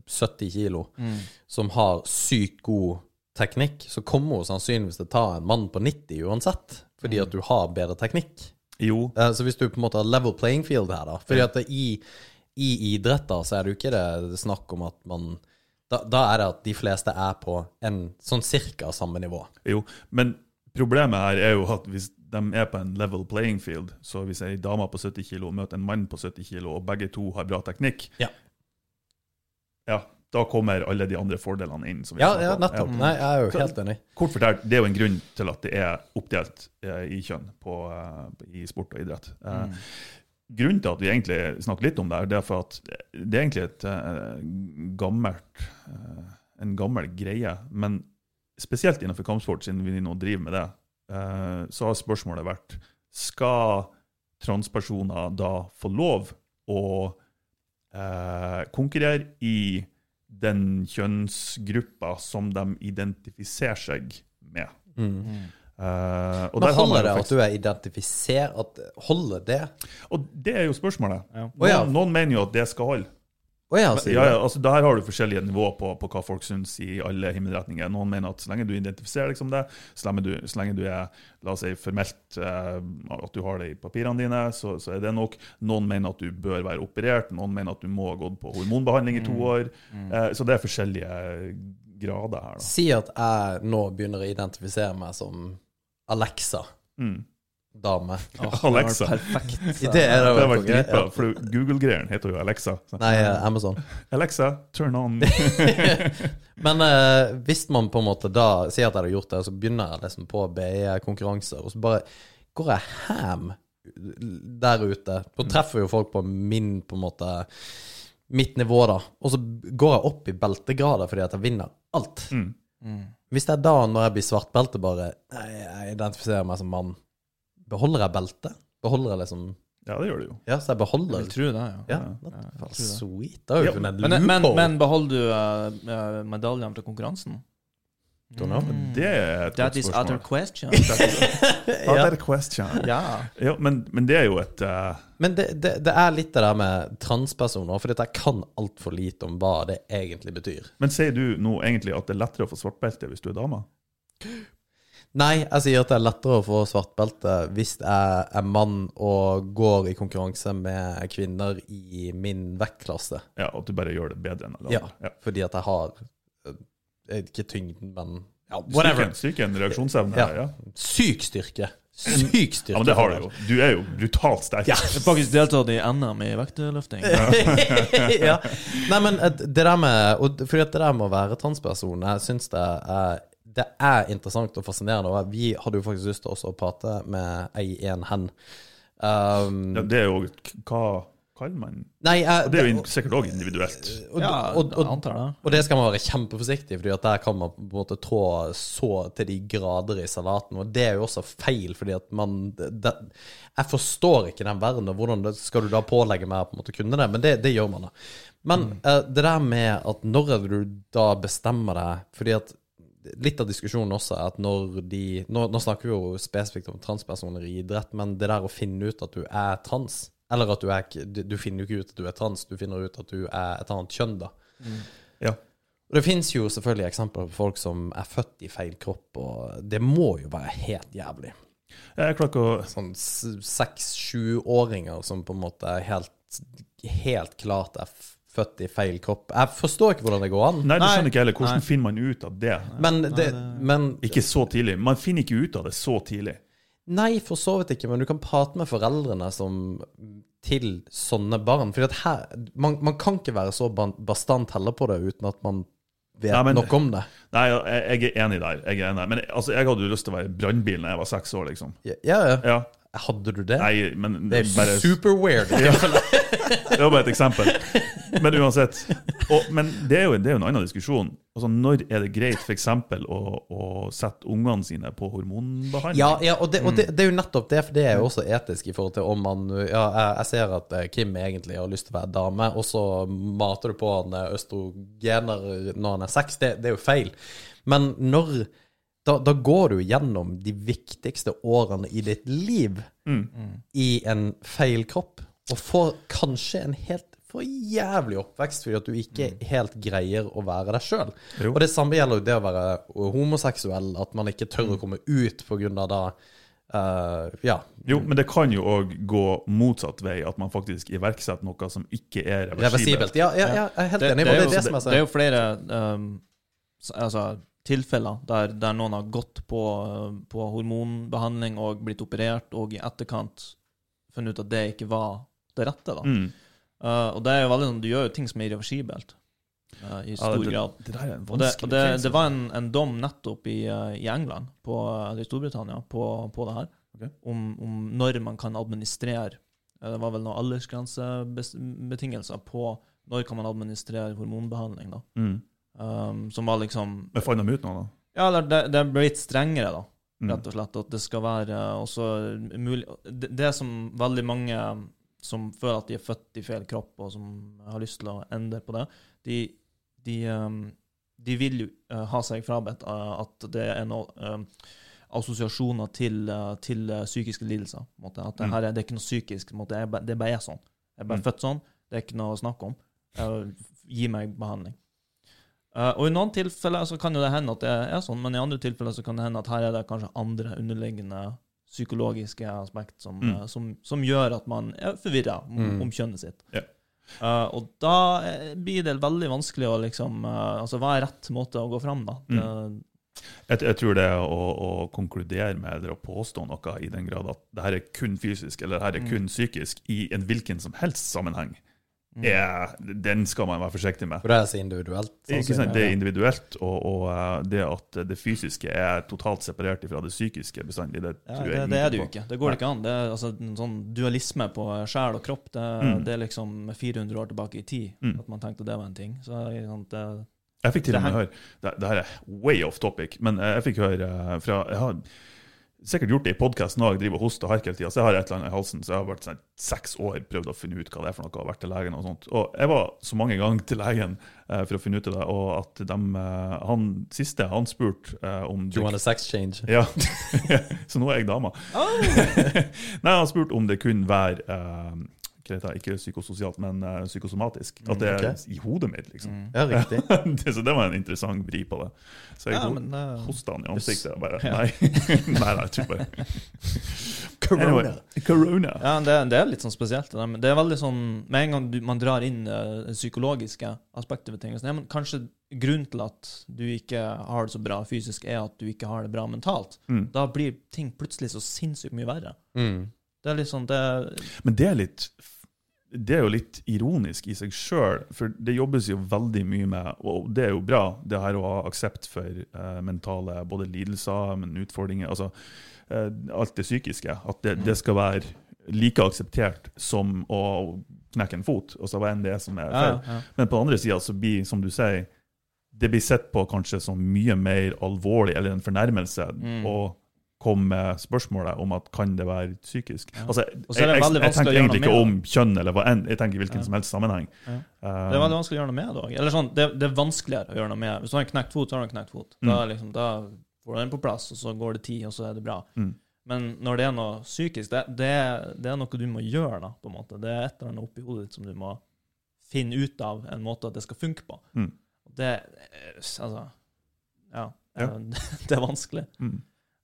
70 kilo Mm. som har sykt god teknikk, så kommer hun sannsynligvis til å ta en mann på 90 uansett, fordi Mm. at du har bedre teknikk. Jo. Eh, Så hvis du på en måte har level playing field her, da Fordi at i, i idretter så er det jo ikke det snakk om at man Da, da er det at de fleste er på en sånn cirka samme nivå. Jo, men problemet her er jo at hvis de er på en level playing field, så hvis ei dame på 70 kg møter en mann på 70 kg, og begge to har bra teknikk, Ja. ja, da kommer alle de andre fordelene inn. Som vi Ja, ja nettopp. Ja. Nei, jeg er jo helt enig. Kort fortalt, det er jo en grunn til at det er oppdelt eh, i kjønn på, eh, i sport og idrett. Eh, Grunnen til at vi egentlig snakker litt om det, er for at det er egentlig et eh, gammelt, eh, en gammel greie. Men spesielt innenfor kampsport, siden vi nå driver med det, eh, så har spørsmålet vært skal transpersoner da få lov å eh, konkurrere i den kjønnsgruppa som de identifiserer seg med. Mm. Uh, og Men der har man holder det faktisk- at du er identifisert? Holder det? Og det er jo spørsmålet. Ja. Noen, noen mener jo at det skal holde. Å ja, Ja, ja, altså Der har du forskjellige nivåer på, på hva folk syns i alle himmelretninger. Noen mener at så lenge du identifiserer liksom det, så lenge du, så lenge du er la oss si, formelt eh, at du har det i papirene dine, så, så er det nok. Noen mener at du bør være operert, noen mener at du må ha gått på hormonbehandling i to år. Eh, så det er forskjellige grader her. da. Si at jeg nå begynner å identifisere meg som Alexa. Mm. Dame. (laughs) Alexa. Perfekt. (laughs) Det er det vært dritbra, for Google-greieren heter jo Alexa. Så. Nei, eh, Amazon. (laughs) Alexa, turn on. Men eh, hvis man på en måte da sier at jeg har gjort det, så begynner jeg liksom på BI-konkurranser, og så bare går jeg ham der ute. Så treffer jo folk på min på en måte mitt nivå, da. Og så går jeg opp i beltegrader fordi at jeg vinner alt. Mm. Hvis det er da, når jeg blir svartbelte, bare Nei, jeg identifiserer meg som mann. Beholder jeg beltet? Beholder jeg liksom Ja, det gjør du jo. Ja, så jeg Jeg beholder vil tro det, ja. Ja, Ja, jeg tror det. sweet. Da har vi funnet Men, en men, loophole. men beholder du uh, uh, medaljene fra konkurransen? Don't know. Det er et That godt is spørsmål. other question. (laughs) Other (laughs) question. ja. Ja, men, men det er jo et eh, Men det, det, det er litt det der med transpersoner, for jeg kan altfor lite om hva det egentlig betyr. Men sier du nå egentlig at det er lettere å få svart belte hvis du er dame? (gasps) (laughs) Nei, jeg sier at det er lettere å få svart belte hvis jeg er mann og går i konkurranse med kvinner i min vektklasse. Ja, At du bare gjør det bedre enn alle Ja, andre? Ja. fordi at jeg har eh, Ikke tyngden, men ja, whatever. Styrken, styrken reaksjonsevne. Ja. Ja. Syk styrke. Syk styrke. ja, men det har du jo. Du er jo brutalt sterk. Ja. Jeg har faktisk deltatt i NM i vektløfting. (laughs) ja. Nei, men eh, det der med og Fordi at det der med å være transperson, jeg syns det er det er interessant og fascinerende. Og vi hadde jo faktisk lyst til også å prate med ei en hen. Um, Ja, det er jo Hva kaller man nei, uh, Det er jo in- sikkert òg individuelt. og, Ja, og, og, antar det. og det skal man være kjempeforsiktig fordi at der kan man på en måte trå så til de grader i salaten. Og det er jo også feil, fordi at man det, Jeg forstår ikke den verden, og hvordan det, skal du da pålegge meg på en måte å kunne det? Men det, det gjør man, da. Men eh, det der med at når er det du da bestemmer deg Fordi at litt av diskusjonen også er at når de Nå, nå snakker vi jo spesifikt om transpersoner i idrett, men det der å finne ut at du er trans Eller at du er ikke Du, finner jo ikke ut at du er trans, du finner ut at du er et annet kjønn, da. Ja. Og det fins jo selvfølgelig eksempler på folk som er født i feil kropp, og det må jo være helt jævlig. Jeg klarer ikke å Sånn seks-sju-åringer som på en måte er helt, helt klart er født i feil kropp. Jeg forstår ikke hvordan det går an. Nei, det skjønner ikke heller. Hvordan Nei. finner man ut av det? Men, det, men Ikke så tidlig. Man finner ikke ut av det så tidlig. Nei, for så vidt ikke, men du kan prate med foreldrene som til sånne barn. Fordi at her, man, man kan ikke være så bastant heller på det uten at man vet Nei, men- nok om det. Nei, jeg, jeg er enig der. Jeg er enig. Men altså, jeg hadde jo lyst til å være brannbil da jeg var seks år, liksom. Ja, ja. Ja. Hadde du det? Nei, men det er bare super weird. (laughs) Det var bare et eksempel. Men uansett. Og, men det er, jo, det er jo en annen diskusjon. Altså, Når er det greit f.eks. Å, å sette ungene sine på hormonbehandling? Ja, ja og, det, og Mm. det, det er jo nettopp det, for det er jo også etisk i forhold til om man Ja, jeg, jeg ser at eh, Kim egentlig har lyst til å være dame, og så mater du på han eh, østrogener når han er seks. Det, det er jo feil. Men når da, da går du gjennom de viktigste årene i ditt liv Mm. i en feil kropp, og får kanskje en helt for jævlig oppvekst fordi at du ikke helt greier å være deg sjøl. Og det samme gjelder jo det å være homoseksuell, at man ikke tør å komme ut av da Eh, ja. Jo, men det kan jo òg gå motsatt vei, at man faktisk iverksetter noe som ikke er reversibelt. Reversibelt. Ja, ja, ja, jeg er helt Det, enig. det, det, er det jo, det som er det er jo flere um, altså, tilfeller der, der noen har gått på, på hormonbehandling og blitt operert, og i etterkant funnet ut at det ikke var det rette. da. Mm. Uh, og det er jo veldig sånn, Du gjør jo ting som er irreversibelt, uh, i Ja, stor det, grad. det er Og det, og det, det var en, en dom nettopp i, uh, i England, på, eller i Storbritannia, på, på det her. Okay. Om, om når man kan administrere Det var vel noen aldersgrensebetingelser på når kan man administrere hormonbehandling. da. Mm. Um, som var liksom Men fant de ut noe, da? Ja, eller det, det ble litt strengere, da, Mm. rett og slett. At det skal være også mulig Det, det som veldig mange som føler at de er født i feil kropp, og som har lyst til å endre på det, de, de, um, de vil jo uh, ha seg frabedt uh, at det er noe um, assosiasjoner til, til psykiske lidelser. måte. At det, Mm. her er, det er ikke noe psykisk. måte. Det bare er sånn. Jeg er bare Mm. født sånn. Det er ikke noe å snakke om. Gi meg behandling. Uh, og i noen tilfeller så kan jo det hende at det er sånn, men i andre tilfeller så kan det hende at her er det kanskje andre underliggende psykologiske aspekt som, Mm. uh, som, som gjør at man er forvirra om, Mm. om kjønnet sitt. Ja. Uh, og da eh, blir det veldig vanskelig å liksom Altså, hva er rett måte å gå fram, da? Mm. Jeg, jeg tror det å, å konkludere med eller å påstå noe i den grad at det her er kun fysisk eller det her er Mm. kun psykisk i en hvilken som helst sammenheng, mm. er, den skal man være forsiktig med. For det er så individuelt. sånn? Det er individuelt, og, og eh, det at det fysiske er totalt separert fra det psykiske bestandig, det Ja, tror det, jeg det er det jo ikke. Det går ikke an. Det er altså en sånn dualisme på sjel og kropp. Det, Mm. det er liksom 400 år tilbake i tid Mm. at man tenkte det var en ting. Så det, sånn, det, Jeg fikk til og med høre det, det her er way off topic, men jeg fikk høre eh, fra Jeg har sikkert gjort det i podkasten òg, driver og hoster og harker hele tida, så jeg har et eller annet i halsen. Så jeg har vært sånn, seks år prøvd å finne ut hva det er for noe, og vært til legen og sånt. Og jeg var så mange ganger til legen eh, for å finne ut av det, og at de, eh, han siste, han spurte eh, om Do you want a sex change? Ja, (laughs) så nå er jeg dama. (laughs) Nei, han spurte om det kunne være det, ikke psykososialt, men uh, psykosomatisk. At det er okay. i hodet mitt, liksom. mm. Ja, riktig. (laughs) det, så det var en interessant vri på det. Så jeg Ja, men eh, hosta han i ansiktet og bare (laughs) Nei. nei, nei, jeg tror bare Corona. Anyway, corona. Ja, det, det er litt sånn spesielt. Det, men det er veldig sånn Med en gang du, man drar inn det psykologiske aspektet ved ting, så, ja, men kanskje grunnen til at du ikke har det så bra fysisk, er at du ikke har det bra mentalt. Mm. Da blir ting plutselig så sinnssykt mye verre. Mm. Det er litt sånn det, Men det er litt det er jo litt ironisk i seg sjøl, for det jobbes jo veldig mye med, og det er jo bra, det her å ha aksept for eh, mentale både lidelser, men utfordringer, altså eh, alt det psykiske. At det, det skal være like akseptert som å knekke en fot, og så hva enn det er som er ja, feil. ja. Men på den andre sida så blir, som du sier, det blir sett på kanskje som mye mer alvorlig, eller en fornærmelse, Mm. å komme med spørsmålet om at kan det være psykisk. Ja. Altså, jeg, jeg, jeg, jeg tenker egentlig ikke om kjønn, eller hva enn, jeg tenker i hvilken Ja. som helst sammenheng. Ja. Uh, Det er veldig vanskelig å gjøre noe med det òg. Eller sånn, det, det er vanskeligere å gjøre noe med. Hvis du har en knekt fot, så har du en knekt fot. Da, Mm. liksom, da får du den på plass, og så går det tid, og så er det bra. Mm. Men når det er noe psykisk, det, det, det er noe du må gjøre, da, på en måte. Det er et eller annet oppi hodet ditt som du må finne ut av en måte at det skal funke på. Mm. Det eh, Altså Ja. Ja. (laughs) Det er vanskelig. mm.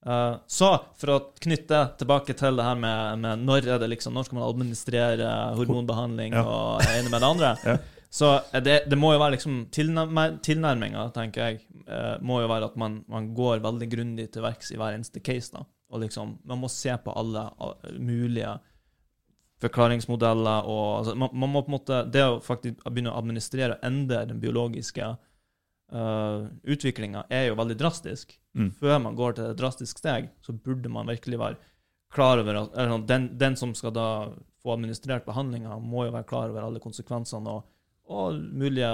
Uh, så for å knytte tilbake til det her med, med når er det liksom, når skal man administrere hormonbehandling Ja. og det ene med det andre, (laughs) Ja. så er det, det må jo være liksom tilnærminga, tenker jeg, eh, må jo være at man, man går veldig grundig til verks i hver eneste case. da, og liksom, Man må se på alle uh, mulige forklaringsmodeller og altså, man, man må på en måte, Det å faktisk begynne å administrere og endre den biologiske uh, utviklinga er jo veldig drastisk Mm. før man går til et drastisk steg, så burde man virkelig være klar over at eller, sånn, den, den som skal da få administrert behandlinga, må jo være klar over alle konsekvensene og, og mulige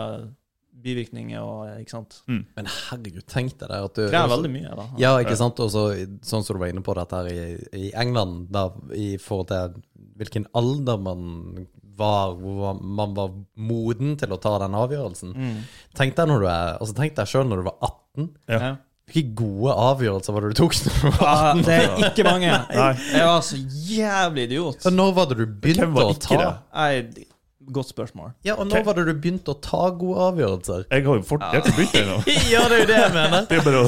bivirkninger og ikke sant. Men herregud, tenk deg det. At du, Krever veldig mye, da. Ja, ikke sant? Og sånn som du var inne på dette her i, i England, da, i forhold til hvilken alder man var, hvor man var moden til å ta den avgjørelsen. Mm. Tenk deg når du er, altså tenk deg sjøl når du var 18. Ja. Ja. Hvilke gode avgjørelser var det du tok når du var 18? Ah, det er ikke mange. Nei. Jeg var så jævlig idiot. Så når var det du begynte å ta det? Jeg, Godt spørsmål. Ja, og når var det du begynte å ta gode avgjørelser? Jeg har jo fort, jeg har ikke begynt ennå. (laughs) ja, det er jo det jeg mener. Det er bare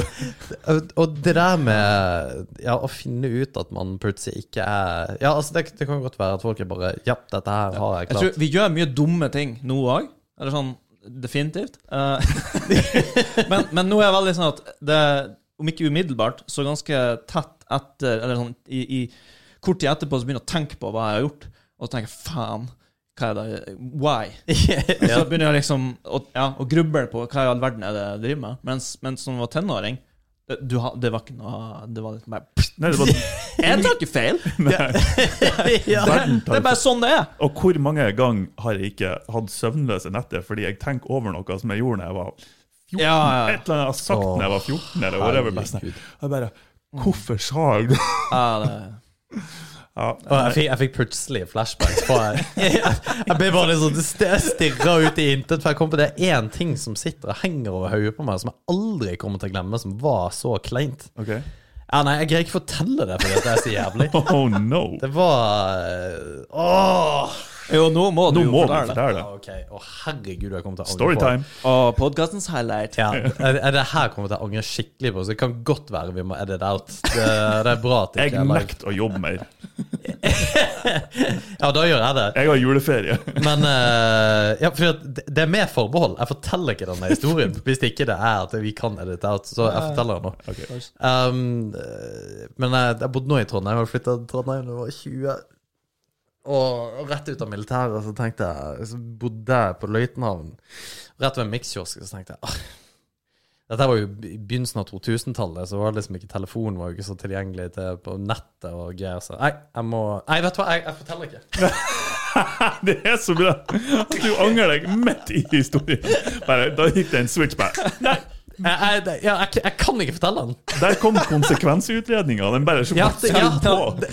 Og- Og det der med ja, å finne ut at man plutselig ikke er Ja, altså det, det kan godt være at folk er bare Ja, dette her har jeg klart. Jeg tror Vi gjør mye dumme ting nå òg. Eller sånn definitivt. Uh, (laughs) men, men nå er jeg veldig sånn at det, om ikke umiddelbart, så ganske tett etter Eller sånn i, i kort tid etterpå så begynner jeg å tenke på hva jeg har gjort, og så tenker jeg faen, hva er det Why? (laughs) Så begynner jeg liksom å, ja, å gruble på hva i all verden er det jeg driver med. Mens, mens som var tenåring det, du, ha- det var ikke noe Det var liksom bare Nei, det var, (laughs) Jeg tar ikke feil! (laughs) ja. verden Det er bare sånn det er. Og hvor mange ganger har jeg ikke hatt søvnløse netter fordi jeg tenker over noe som jeg gjorde da jeg var 14? Ja, ja, ja. Et eller annet jeg har sagt da jeg var 14, eller whatever. Bare sånn. Jeg bare Hvorfor sa jeg det? Ja, jeg fikk, jeg fikk plutselig flashbacks. På, (laughs) jeg, jeg ble bare litt sånn st- stirra ut i intet. For jeg kom på det er én ting som sitter og henger over hodet på meg, som jeg aldri kommer til å glemme, som var så kleint. Okay. Ja, nei, jeg greier ikke fortelle det for det er så jævlig. (laughs) Oh no! Det var øh, Åh! Jo, nå må du Nå jo må fortelle fortelle det. Ja, okay. Å, herregud, jeg kommer til å angre på Storytime. Og podkastens highlight. Ja, er, er det her kommer jeg til å angre skikkelig på, så det kan godt være vi må edit out. Det, det er bra at det Jeg ikke er live. nekter å jobbe mer. (laughs) Ja, da gjør jeg det. Jeg har juleferie. Men eh, ja, for at det det er med forbehold. Jeg forteller ikke denne historien hvis ikke det er at vi kan edit out. Så jeg forteller den nå. Ok. Um, eh, men jeg, jeg bodde nå i Trondheim. Jeg flytta til Trondheim da jeg var 20. Og rett ut av militæret så tenkte jeg Så bodde jeg på Løitenhavn. Rett ved en mikskiosk. Så tenkte jeg ah, Dette var jo i begynnelsen av 2000-tallet, så var det liksom ikke telefonen var jo ikke så tilgjengelig til, på nettet og greier. Så nei, jeg må Nei, vet du hva, jeg, jeg forteller ikke. (laughs) Det er så bra at du angrer deg midt i historien. Bare, da gikk det en switch back. Nei, Jeg, jeg, ja, jeg, jeg kan ikke fortelle den. der kom konsekvensutredninga. Den bare Ja, det, ja, skjøt på.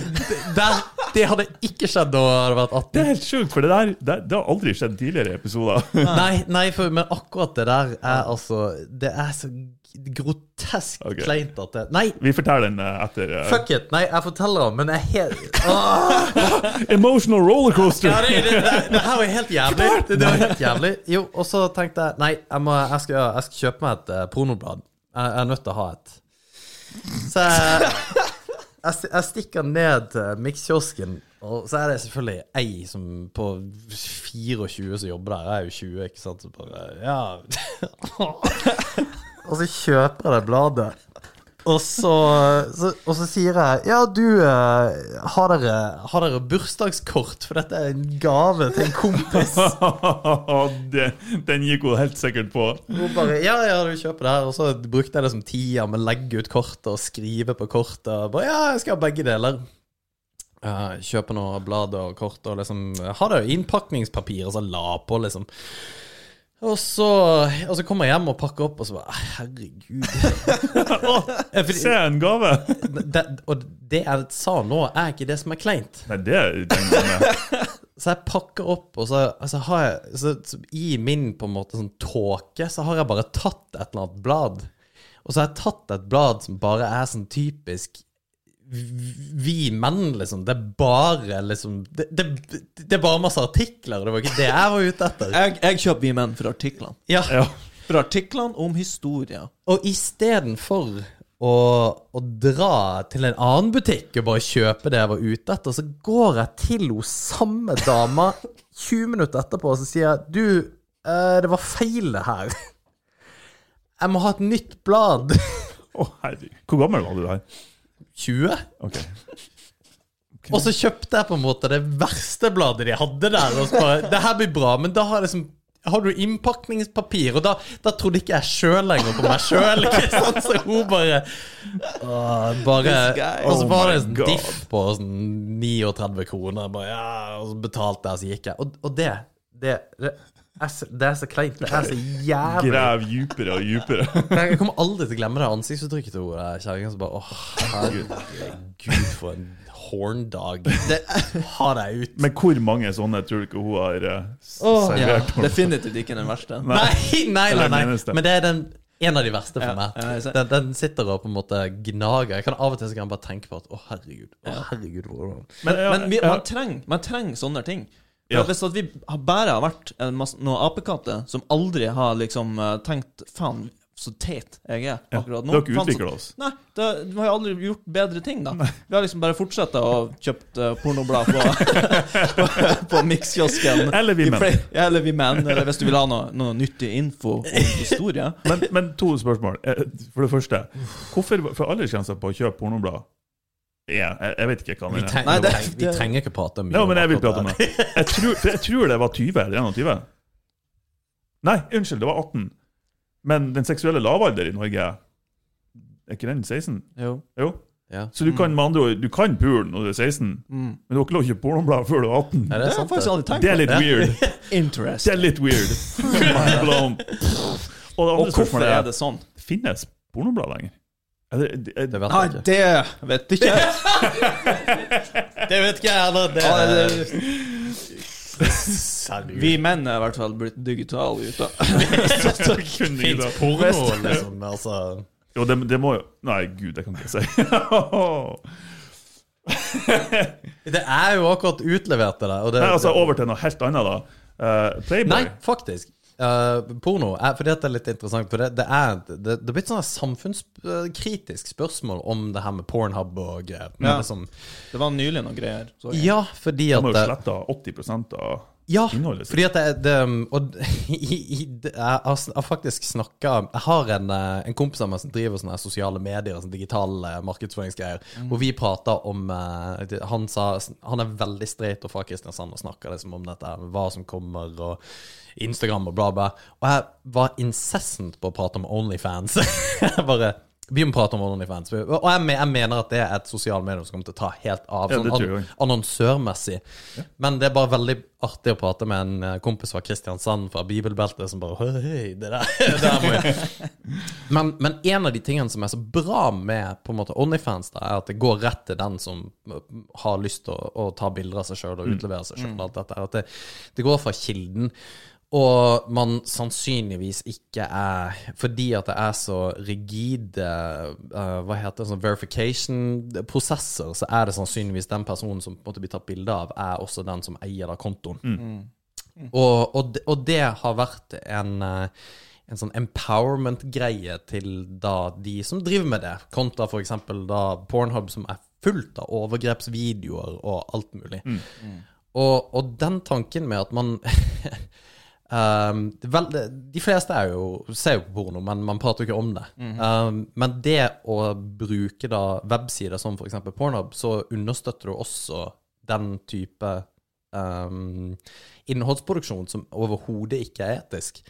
der, det hadde ikke skjedd da jeg hadde vært 18. Det er helt sjukt, for det der det, det har aldri skjedd tidligere i episoder. (laughs) Nei, nei for, men akkurat det der er altså Det er så grotesk okay. kleint at det Nei, Vi forteller den eh, etter Uh... fuck it. Nei, jeg forteller den, men jeg helt (laughs) Emotional rollercoaster! ja, det, det, det, det her var helt jævlig. Det var helt jævlig. Jo, og så tenkte jeg Nei, jeg, må, jeg, skal, jeg skal kjøpe meg et uh, pornoblad. Jeg, jeg er nødt til å ha et. Så jeg, jeg, jeg stikker ned til mikskiosken, og så er det selvfølgelig ei som på 24 som jobber der. Jeg er jo 20, ikke sant. Så bare Ja. (laughs) og så kjøper jeg det bladet. Og så, så, og så sier jeg Ja, du, eh, har, dere, har dere bursdagskort? For dette er en gave til en kompis. (laughs) det, den gikk hun helt sikkert på. Hun bare Ja, ja, du kjøper det her. Og så brukte jeg det som tida med å legge ut kortet og skrive på kortet. Bare Ja, jeg skal ha begge deler. Uh, kjøpe noe blad og kort og liksom Ha det innpakningspapir, og så la på, liksom. Og så, og så kommer jeg hjem og pakker opp, og så bare Herregud. (laughs) Se en gave! det, og det jeg sa nå, er ikke det som er kleint. Nei, det er den. Så jeg pakker opp, og så, altså har jeg så, så I min på en måte sånn tåke, så har jeg bare tatt et eller annet blad. Og så har jeg tatt et blad som bare er sånn typisk vi menn, liksom. Det er bare liksom Det, det, det er bare masse artikler, det var ikke det jeg var ute etter. Jeg, jeg kjøper Vi Menn for artiklene. Ja, Ja. For artiklene om historier. Og istedenfor å, å dra til en annen butikk og bare kjøpe det jeg var ute etter, så går jeg til hun samme dama 20 minutter etterpå og så sier jeg Du, eh, det var feil det her. Jeg må ha et nytt blad. Å, herregud. Hvor gammel var du der? 20? Ok. Og så kjøpte jeg på en måte det verste bladet de hadde der. Og så bare, det her blir bra, men da har liksom har du innpakningspapir? Og da, da trodde ikke jeg sjøl lenger på meg sjøl. (laughs) Så hun bare åh, bare Og så Oh var det en sånn diff på sånn 39 kroner. Bare, ja, og så betalte jeg, og så gikk jeg. Og, og det, det, det, er så, det er så kleint. Det er så jævlig. Grav djupere og djupere. Jeg kommer aldri til å glemme det ansiktsuttrykket til henne kjerringa som bare Åh, herregud, for en horndog. Det har jeg ut. Men hvor mange sånne tror du ikke hun har Åh, servert? henne? Definitivt ikke den verste. Nei, nei, nei, nei, nei. Men det er den, en av de verste for Ja, meg. ja. Den, den sitter og på en måte gnager. Jeg kan Av og til så kan jeg bare tenke på at å, herregud. Å, herregud Men, men vi, man, trenger, man trenger sånne ting. Ja. Hvis at vi bare har vært en masse, noen apekatter som aldri har liksom eh, tenkt Faen, så teit jeg er Ja. akkurat Vi nå. har ikke utvikla oss. Nei, det, vi har aldri gjort bedre ting, da. Vi har liksom bare fortsatt å kjøpt uh, pornoblad på, (laughs) på, på Mix-kiosken. Eller vi menn. Ja, eller vi menn. Eller hvis du vil ha noe, noe nyttig info om historie. Men, men to spørsmål. Eh, For det første, hvorfor for aldersgrensa på å kjøpe pornoblad er Jeg, jeg vet ikke hva det den er. treng, Nei, det- vi, trenger, vi trenger ikke prate mye Ja, men jeg vil prate om det. det. Jeg tror, jeg tror det var 20 eller 21. Nei, unnskyld, det var 18. Men den seksuelle lavalder i Norge Er ikke den 16? Jo. Jo. Ja. Så du kan med andre ord Du kan pule når du er 16, Mm. men du har ikke lov til å kjøpe pornoblad før du er 18. Ja, Det er sant? det? aldri tenkt Det er litt weird. (laughs) Interest. Det er litt weird. (laughs) Og det Og hvorfor er er det sånn? Finnes pornoblad lenger? Er det, er, Det vet Nei, jeg ikke. det vet ikke jeg. (laughs) Det vet ikke jeg heller. Det, Ja, det- Vi menn er i hvert fall blitt digitale gutter. (laughs) Kunne ikke det. Porno, liksom. Altså. Jo, det, det må jo Nei, gud, det kan ikke jeg si. (laughs) Det er jo akkurat utlevert til deg. Det, Nei, altså Over til noe helt annet, da. Uh, Playboy. Nei, faktisk. Eh, porno er, fordi at det er litt interessant. For det, det er det, det er blitt sånn et samfunnskritisk spørsmål om det her med pornhub og Ja. Liksom, Det var nylig noen greier. så ja, fordi De at har jo slette sletta 80 av Ja, fordi at det, det Og (laughs) i, i, jeg, har, faktisk snakka Jeg har en, eh, en kompis av meg som driver sånne sosiale medier, sånne digitale markedsføringsgreier, hvor vi prata om eh, Han sa Han er veldig streit og fra Kristiansand og snakker liksom om dette, hva som kommer, og Instagram og bla, bla. Og jeg var incessant på å prate om Onlyfans. (laughs) jeg bare vi må prate om OnlyFans. Og jeg, jeg mener at det er et sosialt medium som kommer til å ta helt av. Sånn ja, annonsørmessig. Ja. Men det er bare veldig artig å prate med en eh, kompis fra Kristiansand, fra Bibelbeltet, som bare Høy, det der, (laughs) det der må jeg (laughs) men, men en av de tingene som er så bra med på en måte OnlyFans, da, er at det går rett til den som eh, har lyst til å, å ta bilder av seg sjøl og utlevere seg sjøl. At det, det går fra kilden. Og man sannsynligvis ikke er Fordi at det er så rigide uh, Hva heter det, sånn verification-prosesser, så er det sannsynligvis den personen som på en måte blir tatt bilde av, er også den som eier da kontoen. Og, og, det, og det har vært en eh, en sånn empowerment-greie til da de som driver med det, kontra f.eks. da Pornhub, som er fullt av overgrepsvideoer og alt mulig. Og, og den tanken med at man (laughs) um, vel, De fleste er jo, ser jo på porno, men man prater jo ikke om det. um, men det å bruke da websider som f.eks. Pornhub, så understøtter du også den type um, innholdsproduksjon som overhodet ikke er etisk.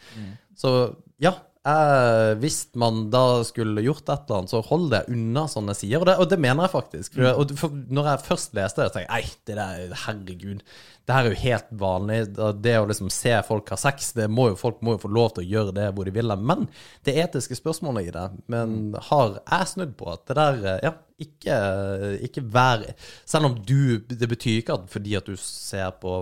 Så ja, eh, hvis man da skulle gjort et eller annet, så hold det unna sånne sider. Og det, og det mener jeg faktisk. For, og for, når jeg først leste det, så tenkte jeg nei, det der, herregud. Det her er jo helt vanlig. Det å liksom se folk ha sex, det må jo, folk må jo få lov til å gjøre det hvor de vil. Men det etiske spørsmålet i det men har jeg snudd på at det der Ja, ikke, ikke vær Selv om du Det betyr ikke at fordi at du ser på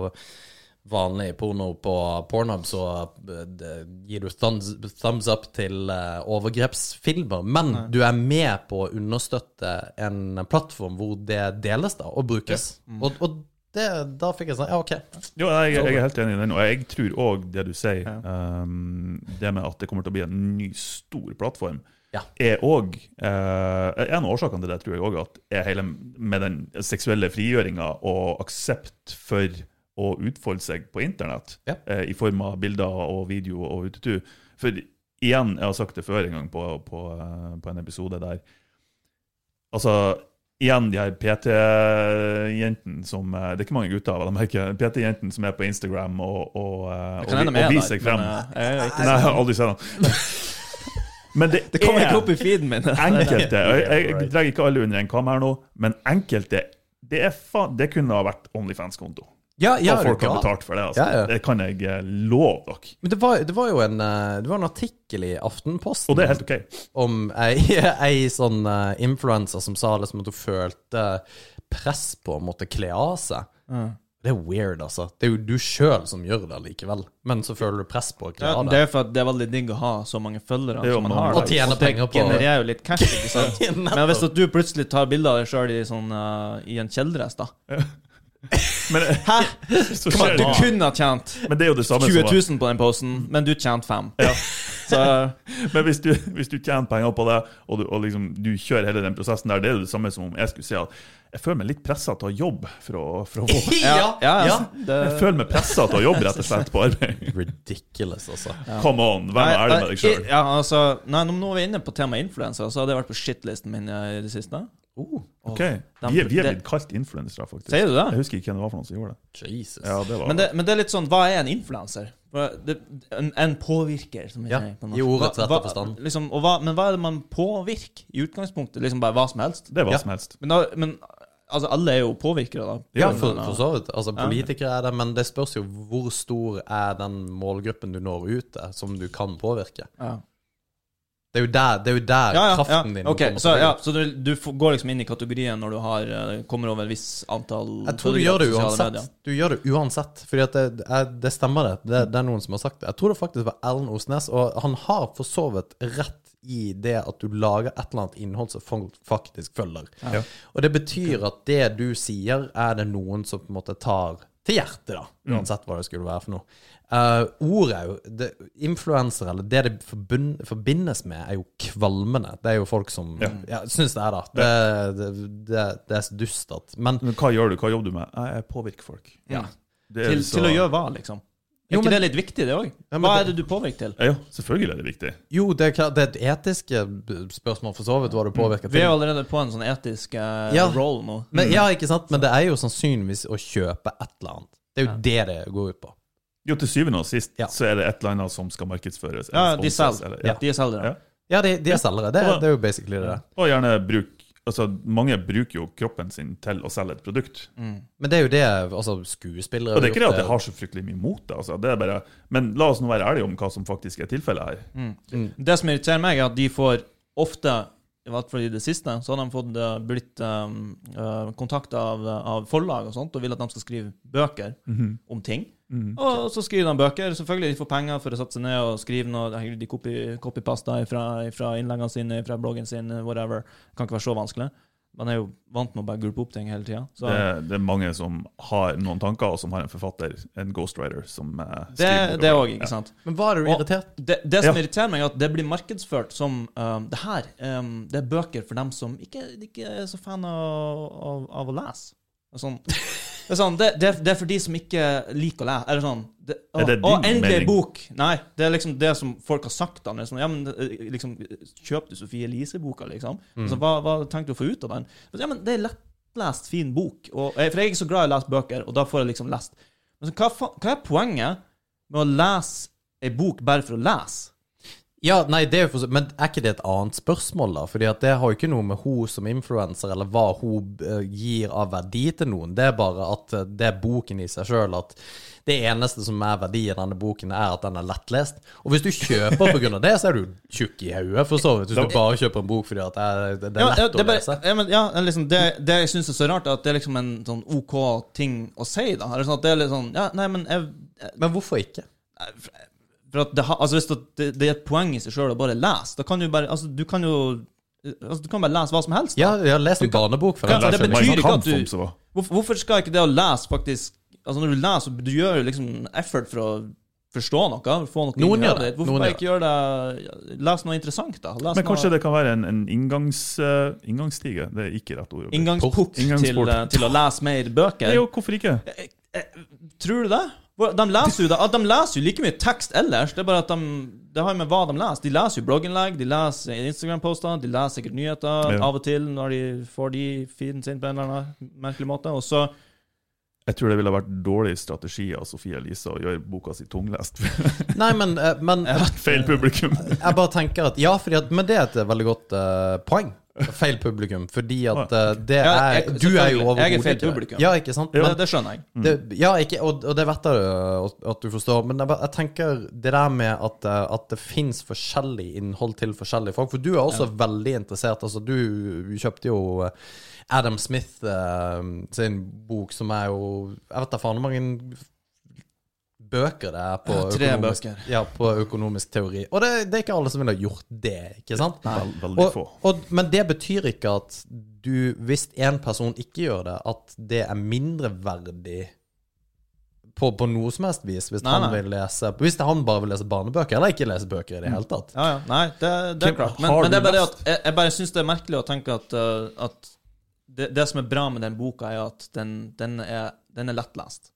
vanlig porno på Pornhub, så eh, det- gir du thumbs, thumbs up til eh, overgrepsfilmer. Men du er med på å understøtte en plattform hvor det deles da, og brukes. Og, og det, da fikk jeg sånn Ja, OK. Jo, jeg, jeg er helt enig i den, og jeg tror òg det du sier, um, det med at det kommer til å bli en ny, stor plattform, Ja. er òg En av årsakene til det tror jeg òg at er hele med den seksuelle frigjøringa og aksept for å utfolde seg på internett Ja. eh, i form av bilder og video og utetur. For igjen, jeg har sagt det før en gang på, på, eh, på en episode der Altså, igjen de her PT-jentene som eh, Det er ikke mange gutter dem, merker PT-jentene som er på Instagram og, og, eh, og, og er viser seg frem. men jeg Nei, jeg har aldri sett dem. (laughs) Men det, Det kommer er ikke opp i feeden min. (laughs) enkelte (laughs) og Jeg, jeg drar ikke alle under en kam her nå, men enkelte Det, er fa det kunne ha vært Onlyfans-konto. Ja, ja, og folk har betalt for det. Altså. Ja, ja. Det kan jeg eh, love dere. Men det var, det var jo en, eh, det var en artikkel i Aftenposten Og det er helt OK. om ei, (laughs) ei sånn uh, influenser som sa liksom at hun følte press på å måtte kle av seg. Det er weird, altså. Det er jo du sjøl som gjør det likevel, men så føler du press på å kle Ja, det deg. er for at det er veldig digg å ha så mange følgere Det er som man har. Og tjene penger på- genererer jo litt cash, ikke (laughs) sant. Men hvis at du plutselig tar bilder av deg sjøl i, sånn, uh, i en kjeledress, da Men, Hæ? (laughs) Kom an, Du kunne ha tjent Men det er jo det samme 20 som 000 på den posten, men du tjente 5. Ja. (laughs) Så (laughs) Men hvis du, hvis du tjener penger på det, og, du, og liksom, du kjører hele den prosessen der, det er jo det samme som om jeg skulle si at jeg føler meg litt pressa til å jobbe for å, for å få Ja, ja, ja. Det, Jeg føler meg pressa til å jobbe, rett og slett, på arbeid. Ridiculous, altså. Come on, vær nei, ærlig med deg sjøl. Ja, altså, nei, nå er vi inne på temaet influensa, så har det vært på shitlisten min eh, i det siste. Oh, Ok, Vi er, vi er blitt kalt influensere, faktisk. Sier du det? Jeg husker ikke hvem det var for noen som gjorde det. Jesus. Ja, det var Men det, men det er litt sånn, hva er en influenser? En, en påvirker, som vi Ja, sier. på i ordets Hva- rette forstand. Liksom, og hva, men hva er det man påvirker i utgangspunktet? Liksom bare hva som helst? det var Ja. som helst. Men, da, men altså, alle er jo påvirkere, da. Ja, for, for så vidt. Altså, politikere er det, men det spørs jo hvor stor er den målgruppen du når ut til, som du kan påvirke. ja. Det er jo der, det er jo der Ja, ja, kraften ja. din okay, kommer så, ja, så du, du går liksom inn i kategorien når du har, eh, kommer over et visst antall Jeg tror du gjør det uansett. Du gjør det uansett, fordi det, det, er, det stemmer det. det. Det er noen som har sagt det. Jeg tror det faktisk var Ellen Osnes, og han har for så vidt rett i det at du lager et eller annet innhold som folk faktisk følger. Ja. Og det betyr at det du sier, er det noen som på en måte tar til hjertet, da. Uansett hva det skulle være for noe. Uh, ordet er jo det, Influenser, eller det det forbund, forbindes med, er jo kvalmende. Det er jo folk som ja. Ja. syns det er, da. Det, det, det, det er så dustert. Men Men hva gjør du? Hva jobber du med? Jeg påvirker folk. Ja. Det er Til, så- til å gjøre hva, liksom? Er Jo, ikke men- det litt viktig, det òg? Ja, hva er det du påvirker til? Ja, selvfølgelig er det viktig. Jo, det er, klart, det er et etisk eh, spørsmål for så vidt, hva du påvirker Vi er allerede på en sånn etisk uh, Ja. roll nå. Men, ja, ikke sant? Men det er jo sannsynligvis å kjøpe et eller annet. Det er jo det det går ut på. Jo, til syvende og sist Ja. så er det et eller annet som skal markedsføres. Ja, de sponses, eller- ja. De er selgere. Ja. Ja, de, de er selgere. Det, Og- det er jo basically det. Og gjerne bruk Altså, mange bruker jo kroppen sin til å selge et produkt. Mm. Men det er jo det altså, skuespillere Og det er ikke det at jeg har så fryktelig mye mot det, altså. det bare, men la oss nå være ærlige om hva som faktisk er tilfellet her. Mm. Det som irriterer meg, er at de får ofte, i hvert fall i det siste, så har de fått uh, blitt um, uh, kontakta av, av forlag og sånt, og vil at de skal skrive bøker om ting. Og så skriver de bøker. Selvfølgelig de får penger for å sette seg ned og skrive noe. De copy, copypasta fra, fra innleggene sine, fra bloggen sin, whatever. Kan ikke være så vanskelig. Man er jo vant med å bare gulpe opp ting hele tida. Det, det er mange som har noen tanker, og som har en forfatter, en ghostwriter, som uh, skriver det det også, ikke Ja. sant. Men hva er du irritert Det, det som Ja. irriterer meg, er at det blir markedsført som um, Det her um, det er bøker for dem som ikke, ikke er så fan av, av, av å lese. Sånn, det, er sånn, det, det, det er for de som ikke liker å lese. Er det sånn det, å, Er det å, endelig mening? bok! Nei, det er liksom det som folk har sagt. Er sånn, ja, men, eh, liksom, Kjøp du Sofie Elise-boka, liksom? Altså, hva, hva tenkte du å få ut av den? Ja, men Det er lettlest, fin bok. Og, for jeg er ikke så glad i å lese bøker, og da får jeg liksom lest. Men så, hva, hva er poenget med å lese ei bok bare for å lese? Ja, nei, det er jo for, Men er ikke det et annet spørsmål, da? Fordi at det har jo ikke noe med hun som influenser, eller hva hun eh, gir av verdi til noen. Det er bare at eh, det er boken i seg sjøl at det eneste som er verdi i denne boken, er at den er lettlest. Og hvis du kjøper av det, så er du tjukk i hodet, for så vidt. Hvis du bare kjøper en bok fordi at det er, det lett ja, det, er å lese. ja, men, ja, liksom, det, det jeg syns er så rart, er at det er liksom en sånn OK ting å si. da sånn at det er litt sånn Ja, nei, men jeg, Men hvorfor ikke? For at det, har- altså Hvis det, det, det er et poeng i seg sjøl å bare lese, da kan du bare Altså, du kan jo altså, Du kan bare lese hva som helst. da. Ja, jeg har lest en barnebok for Ja, den. det betyr ikke at du-. Hvorfor, skal ikke det å lese faktisk Altså Når du leser, du gjør liksom effort for å forstå noe. Få noe Noen gjør det. Hvorfor noen bare ikke gjøre det Les noe interessant, da. Les Men kanskje noe det kan være en, en inngangs, uh, inngangsstige? Det er ikke rett ord. å inngangsport til, Inngangsport. eh, til å lese mer bøker. Nei, jo, hvorfor ikke? Tror du det? De leser jo de leser jo like mye tekst ellers. Det er bare at de Det har jo med hva de leser. De leser jo blogginnlegg, de leser Instagram-poster, de leser sikkert nyheter Ja. av og til når de får de feeden sin på en eller annen merkelig måte. Og så Jeg tror det ville vært dårlig strategi av Sofie Elise å gjøre boka si tunglest. (laughs) Nei, men, eh, men (laughs) Feil publikum. Jeg bare tenker at Ja, fordi at, men det er et veldig godt uh, poeng. Feil publikum. Fordi at uh, det Ja, er jeg- Du er jo overhodet Jeg er feil publikum. Ja, ikke sant? det, ja, det skjønner jeg. det, ja, ikke, og, og det vet jeg at du forstår. Men jeg, jeg tenker det der med at, eh, at det fins forskjellig innhold til forskjellige folk. For du er også veldig interessert. Altså, du kjøpte jo eh, Adam Smith uh, sin bok, som er jo Jeg vet da faen hvor mange bøker det er på, Ja, tre økonomisk, bøker. ja, på økonomisk teori. Og det, det er ikke alle som ville gjort det, ikke sant? Vel, veldig Og, få. og, men det betyr ikke at du, hvis en person ikke gjør det, at det er mindreverdig på, på noe som helst vis. Hvis, Nei, han nei. vil lese, hvis han bare vil lese barnebøker, eller ikke lese bøker i det hele tatt. Ja, ja. Nei, det, det er klart. Men, men det er bare det at jeg, jeg bare syns det er merkelig å tenke at, uh, at det, det som er bra med den boka, er at den, den, er, den er lettlest.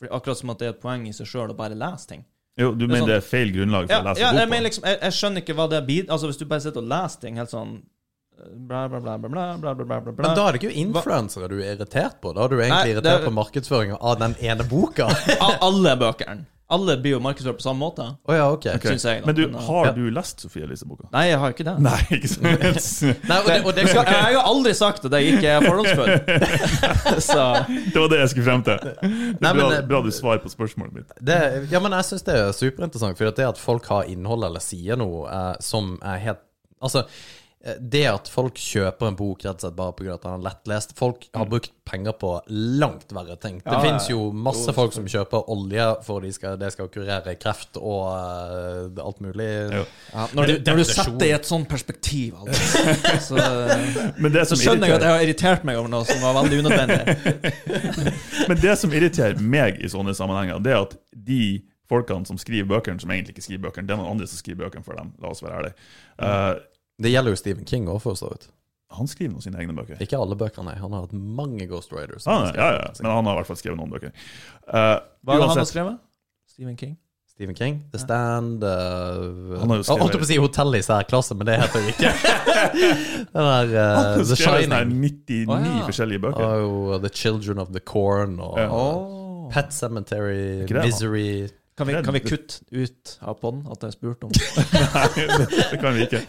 For akkurat som at det er et poeng i seg sjøl å bare lese ting. Jo, du mener sånn- det er feil grunnlag for ja, å lese ja, boka? Jeg, mener liksom, jeg, jeg, skjønner ikke hva det blir. Altså, Hvis du bare sitter og leser ting helt sånn eh, Bla, bla, bla, bla, bla, bla, bla, bla. Men da er det ikke jo influensere du er irritert på. Da er du egentlig Nei, irritert er... på markedsføringa av den ene boka. (laughs) av alle bøkene. Alle blir jo markedsført på samme måte, Å ja, ok. Okay. jeg. Men du, uh, har Ja. du lest Sofie Elise-boka? Nei, jeg har ikke det. Nei, ikke sant? (laughs) Nei, og det, og det Jeg, skal, jeg har aldri sagt at jeg ikke er fordomsfull. (laughs) Det var det jeg skulle frem til. Det er Nei, bra, det- bra du svarer på spørsmålet mitt. Det, ja, men jeg syns det er superinteressant. For det at folk har innhold eller sier noe eh, som er helt Altså, eh, det at folk kjøper en bok rett og slett bare pga. at den er lettlest Folk har brukt penger på langt verre ting. Det Ja, fins jo masse folk som kjøper olje for det skal, det skal kurere kreft og uh, alt mulig. Ja, når, du, når du setter det i et sånt perspektiv, altså, (laughs) så, (laughs) Men det så skjønner jeg at jeg har irritert meg over noe som var veldig unødvendig. (laughs) men det som irriterer meg i sånne sammenhenger, det er at de folkene som skriver bøkene, som egentlig ikke skriver bøkene, det er noen andre som skriver bøkene for dem. La oss være ærlige. Eh, Det gjelder jo Stephen King òg, for så vidt. han skriver noen sine egne bøker. Ikke alle bøker, nei. Han har hatt mange Ghost Riders. Ah, ja, ja, men han har i hvert fall skrevet noen bøker. Uh, Hva det han har skrevet? Stephen King? Stephen King, The Stand uh, Han har jo skrevet- holdt på å si Hotell i særklasse, men det heter det ikke. (laughs) Den der uh, han har The skrevet sånne 99 oh, ja. forskjellige bøker. Oh, The Children of the Corn og Ja. Oh. Pet Cemetery, han? Misery Kan, vi, kan vi kutte ut av poden at jeg spurte om (laughs) Nei, det kan vi ikke.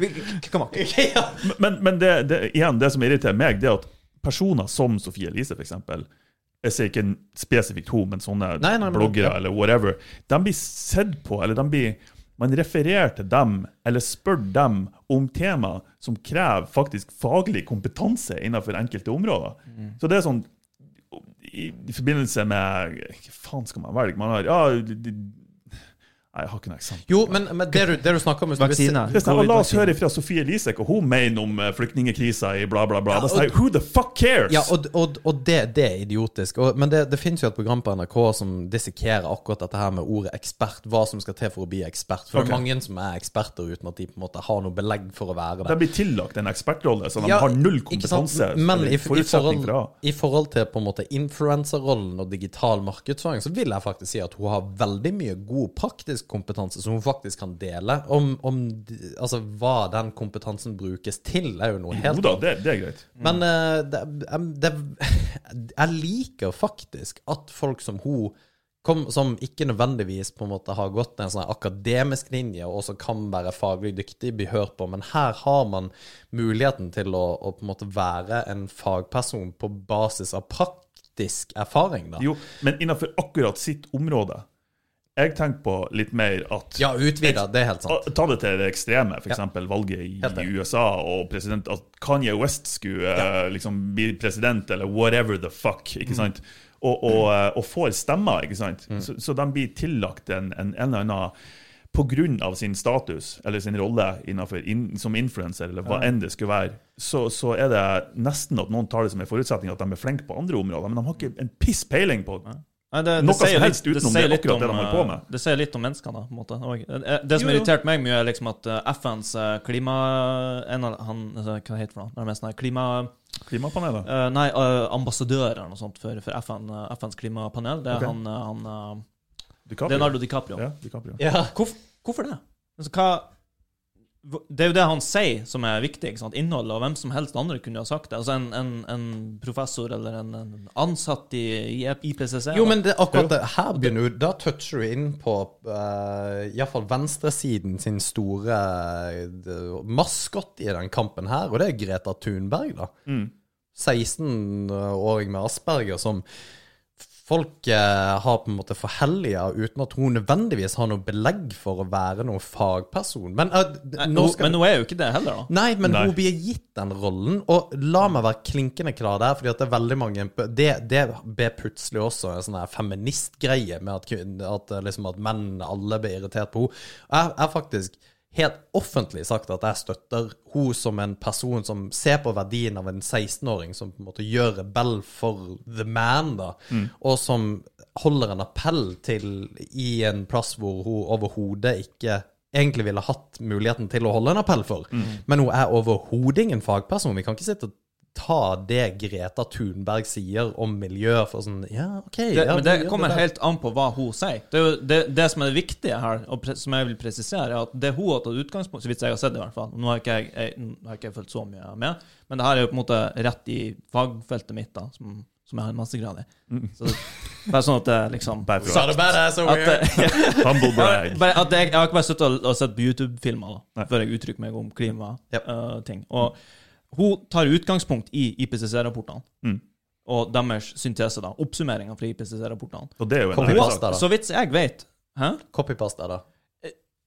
(laughs) Men, men det, det, igjen, det som irriterer meg, det er at personer som Sofie Elise, for eksempel Jeg sier ikke en spesifikt hun, men sånne Nei, nei, men- bloggere ja. eller whatever. De blir sett på, eller de blir man refererer til dem, eller spør dem om tema som krever faktisk faglig kompetanse innenfor enkelte områder. Mm. Så det er sånn i, i forbindelse med Hva faen skal man velge? Man har Ja, de, de, Nei, jeg har ikke noe eksempel. Jo, men, men det, du, det du snakker om Vaksine. La oss høre fra Sofie Elise hva hun mener om eh, flyktningkrisa i bla, bla, bla. Ja, og, Who the fuck cares? Ja, og, og, og det, det er idiotisk. Og, men det, det finnes jo et program på NRK som dissekerer akkurat dette her med ordet ekspert. Hva som skal til for å bli ekspert. For okay. det er mange som er eksperter uten at de på en måte har noe belegg for å være De det. blir tillagt en ekspertrolle, så de Ja, har null kompetanse. Men i, i, forhold, for i forhold til på en måte influenserrollen og digital markedsføring, så vil jeg faktisk si at hun har veldig mye god praktisk kompetanse som hun faktisk kan dele. Om, om altså, hva den kompetansen brukes til, er jo noe helt Jo da, det, det er greit. men uh, det, det, (laughs) jeg liker faktisk at folk som hun kom, som ikke nødvendigvis på en måte har gått en sånn akademisk linje, og også kan være faglig dyktig, bli hørt på. Men her har man muligheten til å, å på en måte være en fagperson på basis av praktisk erfaring. da. Jo, men innenfor akkurat sitt område. Jeg tenker på litt mer at Ja, utvida, det er helt sant. Ta det til det ekstreme, f.eks. valget i. USA, og president, at Kanye West skulle ja. liksom bli president, eller whatever the fuck. Mm. ikke sant? Og, og, eh, og får stemmer, ikke sant? Så, så de blir tillagt en, en, en eller annen av sin status eller sin rolle in, som influenser, eller hva enn det skulle være, så, så er det nesten at noen tar det som en forutsetning at de er flinke på andre områder, men de har ikke en piss peiling på Nei, det, som sier litt- utenom sier det, det om, eh, Det sier litt om menneskene, på en måte. Og, eh, det som irriterte meg mye, er liksom at eh, FNs klima... En av han, hva heter det for noe? Det er mest sånn klima... klimapanelet. Uh, nei, uh, ambassadør eller noe sånt for, for FN, uh, FNs klimapanel. Det er okay. han, han DiCaprio. Leonardo DiCaprio. Ja, DiCaprio. Ja. Hvorfor, hvorfor det? Altså, hva Det er jo det han sier som er viktig. ikke sant? Innholdet, og hvem som helst andre kunne ha sagt det. Altså En, en, en professor eller en, en ansatt i, i IPCC. Jo, men det, akkurat det, her begynner du Da toucher du inn på uh, iallfall venstresiden sin store uh, maskott i den kampen her, og det er Greta Thunberg, da. Mm. 16-åring med Asperger som folk eh, har på en måte forhelliga uten at hun nødvendigvis har noe belegg for å være noen fagperson. Men, eh, Nei, nå skal men hun er jo ikke det heller, da. Nei, men Nei. hun blir gitt den rollen, og la meg være klinkende klar der, fordi at det er veldig mange Det, det ble plutselig også en sånn feministgreie med at, at, eh, liksom, at menn alle blir irritert på henne. Jeg jeg faktisk helt offentlig sagt at jeg støtter hun som en person som ser på verdien av en 16-åring som på en måte gjør rebell for the man, da, og som holder en appell til i en plass hvor hun overhodet ikke egentlig ville hatt muligheten til å holde en appell for. Men hun er overhodet ingen fagperson. Vi kan ikke sitte og ta det Greta Thunberg sier om miljø for sånn Ja, OK. Det, ja, men det kommer det helt an på hva hun sier. Det, er jo det, det som er det viktige her, og pre som jeg vil presisere, er at det hun har tatt utgangspunkt Så vidt jeg har sett det, i hvert fall. Nå har ikke jeg, jeg, har ikke jeg fulgt så mye med, men det her er jo på en måte rett i fagfeltet mitt, da, som, som jeg har en mastergrad i. Så det, bare sånn at det liksom Bare Sa at, (laughs) humble brag. at jeg, jeg har ikke bare sittet og, og sett på YouTube-filmer før jeg uttrykker meg om klimating. og hun tar utgangspunkt i IPCC-rapportene Mm. og deres syntese, da. Oppsummeringa fra IPCC-rapportene. Og det er jo en. Så vidt jeg vet Hæ? Copypasta, da.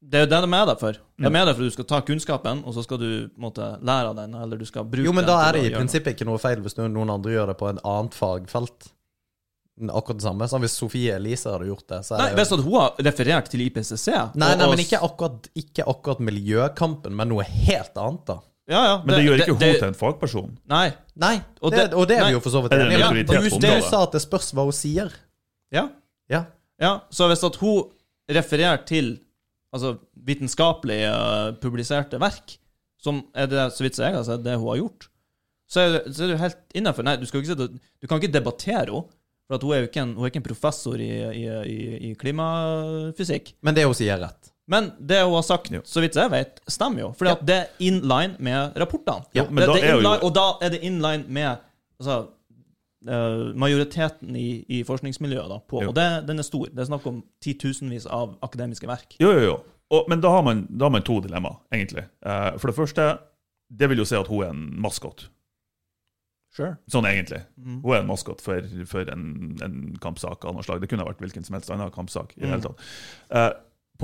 Det er jo det de er der for. De er med der for at du skal ta kunnskapen, og så skal du måtte, lære av den, eller du skal bruke Jo, men den da er det i prinsippet ikke noe feil hvis noen andre gjør det på en annet fagfelt. Akkurat det samme. Så hvis Sofie Elise hadde gjort det, så er Nei, det jo... Hvis at hun har referert til IPCC Nei, nei, men ikke akkurat, ikke akkurat miljøkampen, men noe helt annet, da. Ja, ja, Men det gjør ikke det- hun til en fagperson. Nei. Nei, Og det, det- og det er vi jo for så vidt enige om. Du sa at det spørs hva hun sier. Ja. Ja. ja. Så hvis at hun refererer til altså, vitenskapelig uh, publiserte verk, som er det, så vidt jeg har sett, det hun har gjort, så er det, så er du helt innafor. Nei, du, skal ikke sitte, du kan ikke debattere henne, for at hun er jo ikke en, hun er ikke en professor i, i, i, i klimafysikk. Men det hun sier, er rett. Men det hun har sagt, Jo. så vidt jeg vet, stemmer jo. For det er in line med rapportene. Ja, det, det er jo- og da er det in line med altså, eh, majoriteten i, i forskningsmiljøet. Da, på, Jo. og det, den er stor. Det er snakk om titusenvis av akademiske verk. Jo, jo, jo. Og, men da har, man, da har man to dilemmaer, egentlig. Eh, for det første, det vil jo si at hun er en maskot. Sure. Sånn egentlig. Mm. Hun er en maskot for, for en, en kampsak av noe slag. Det kunne ha vært hvilken som helst annen kampsak. i det hele tatt. Eh,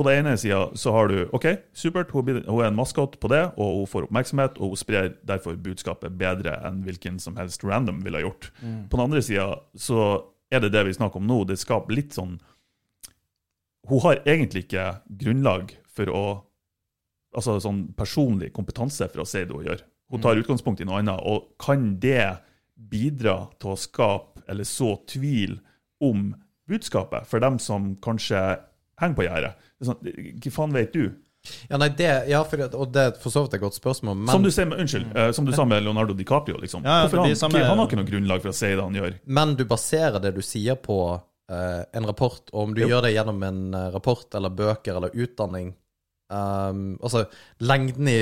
på den ene sida så har du OK, supert, hun, er en maskot på det, og hun får oppmerksomhet, og hun sprer derfor budskapet bedre enn hvilken som helst random ville ha gjort. På den andre sida så er det det vi snakker om nå. Det skaper litt sånn Hun har egentlig ikke grunnlag for å Altså sånn personlig kompetanse for å si det hun gjør. Hun tar utgangspunkt i noe annet, og kan det bidra til å skape eller så tvil om budskapet for dem som kanskje henger på gjerdet? Er Sånn, Hva faen vet du? Ja, nei, det, ja, for, og det er for så vidt et godt spørsmål, men, som du, ser, med- unnskyld, uh, som du sa med Leonardo DiCaprio. liksom. Ja, ja, han, samme- han har ikke noe grunnlag for å si det han gjør. men du baserer det du sier på uh, en rapport, og om du Jo. gjør det gjennom en eh, rapport eller bøker eller utdanning um, Altså, lengden i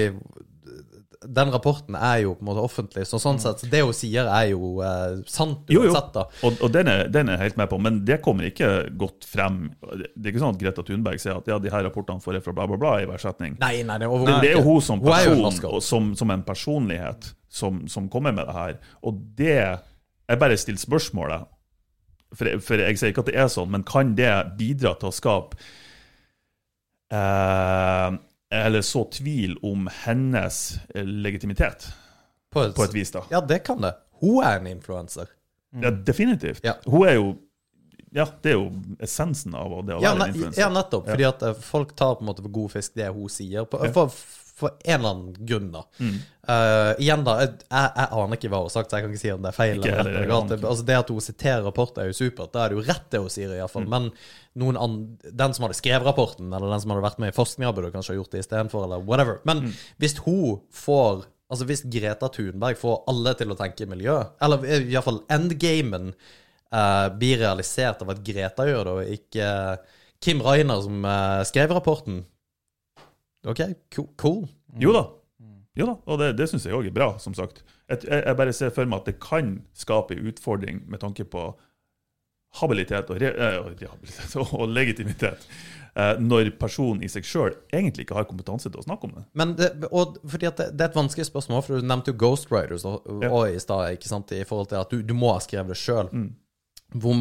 den rapporten er jo på en måte offentlig, så sånn sett, det hun sier er jo eh, sant Jo, jo. uansett, da. Og, og den, er, den er helt med på, men det kommer ikke godt frem. Det er ikke sånn at Greta Thunberg sier at ja, de her rapportene får jeg fra bla, bla, bla i hver setning. Nei, nei, det er Det, det er jo hun som Hun er person, maskot. og som, som en personlighet, som, som kommer med det her. Og det Jeg bare stiller spørsmålet, for for jeg sier ikke at det er sånn, men kan det bidra til å skape eh, Eller så tvil om hennes legitimitet, På et, på et vis, da? Ja, det kan det. Hun er en influenser. Ja, definitivt. Ja. Hun er jo Ja, det er jo essensen av det å Ja, være en influenser. ja, nettopp. Fordi at eh, folk tar på en måte for god fisk det hun sier, på, for, for en eller annen grunn, da. Mm. Uh, igjen, da. Jeg, jeg, jeg aner ikke hva hun har sagt, så jeg kan ikke si om det er feil. Ikke eller rett eller galt. Altså, det at hun siterer rapporter, er jo supert. Da er det jo rett, det hun sier, iallfall. Mm. Men noen an, den som hadde skrevet rapporten, eller den som hadde vært med i forskninga, burde kanskje ha gjort det istedenfor, eller whatever. Men Mm. hvis hun får Altså Hvis Greta Thunberg får alle til å tenke miljø, eller iallfall endgamen uh, blir realisert av at Greta gjør det, og ikke uh, Kim Rainer som uh, skrev rapporten. OK, cool. cool. Jo da. Jo da, og det, det syns jeg òg er bra, som sagt. Jeg, jeg, bare ser for meg at det kan skape en utfordring med tanke på habilitet og, re, eh, og rehabilitet (laughs) og, legitimitet eh, når personen i seg sjøl egentlig ikke har kompetanse til å snakke om det. Men det, det, det er et vanskelig spørsmål, for du nevnte jo Ghostwriters og, Ja. i stad, i forhold til at du, du må ha skrevet det sjøl. Mm. Hvor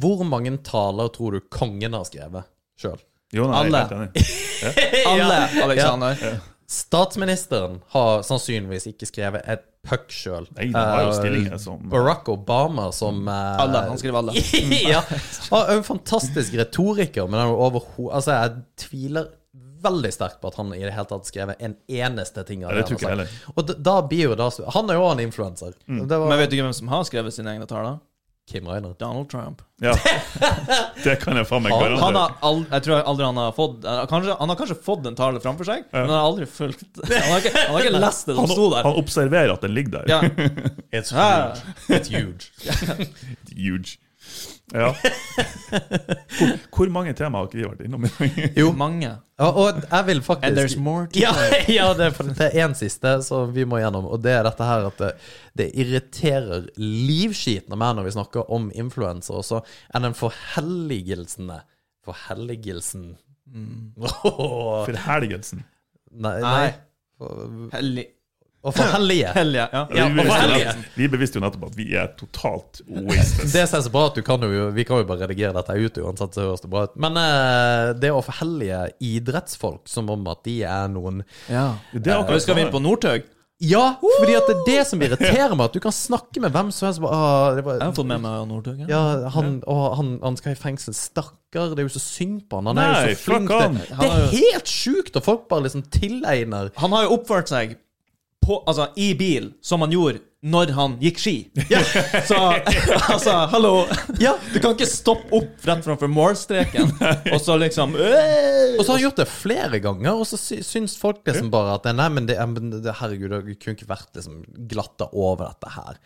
hvor mange taler tror du kongen har skrevet sjøl? Jo, nei, jeg er Alle. helt enig. (laughs) Alle, Alexander. Statsministeren har sannsynligvis ikke skrevet et puck sjøl. Stillinger som Barack Obama som uh, Alle. Han skriver alle. (laughs) ja. Han er en fantastisk retoriker, men han er. Altså, jeg tviler veldig sterkt på at han i det hele tatt skrevet en eneste ting av Ja, det det han er. Og da, da blir jo da Han er jo en influenser. Mm. Var Men vet du ikke hvem som har skrevet sine egne taler? Kim Ryder. Donald Trump. Ja. Det kan jeg faen meg Han, han garantere. har jeg tror aldri han har fått eh, kanskje, Han har kanskje fått en tale framfor seg, men han har aldri fulgt (laughs) Han har ikke, han har ikke lest det som Han, sto der. han observerer at den ligger der. Ja. (laughs) It's huge. It's huge. (laughs) Huge. Ja. (laughs) Hvor, hvor mange temaer har ikke vi vært innom i dag? Jo, Mange. og, og jeg vil faktisk And there's more to Ja, (laughs) ja det, er én siste som vi må gjennom, og det er dette her at det, det irriterer livskiten av meg når vi snakker om influensere, også, er den forhelligelsene Forhelligelsen (laughs) Åh, Forherligelsen. Nei, Nei. nei. For- Hellig. Å for (laughs) Hellige. Ja. Ja, vi, bevisste, vi bevisste jo nettopp at vi er totalt wasted. Det som er så bra, at du kan jo Vi kan jo bare redigere dette ut uansett, så høres det bra ut. Men uh, det å forhellige idrettsfolk som om at de er noen ja. Det er akkurat Skal vi inn på Northug? Ja, fordi at det er det som irriterer meg. At du kan snakke med hvem som helst. Ah, det var, Jeg har fått med meg Northug. Ja. ja, han, og han, han skal i fengsel. Stakkar. Det er jo så synd på han. Han er Nei, jo så flink. Det, det er helt sjukt, og folk bare liksom tilegner Han har jo oppført seg på, altså, i bil som han gjorde når han gikk ski. (laughs) Så altså, hallo Ja. Du kan ikke stoppe opp rett framfor målstreken (laughs) og så liksom øh! Og så har han gjort det flere ganger, og så sy syns folk liksom bare at Nei, men det, men det herregud, det kunne ikke vært liksom glatta over dette her.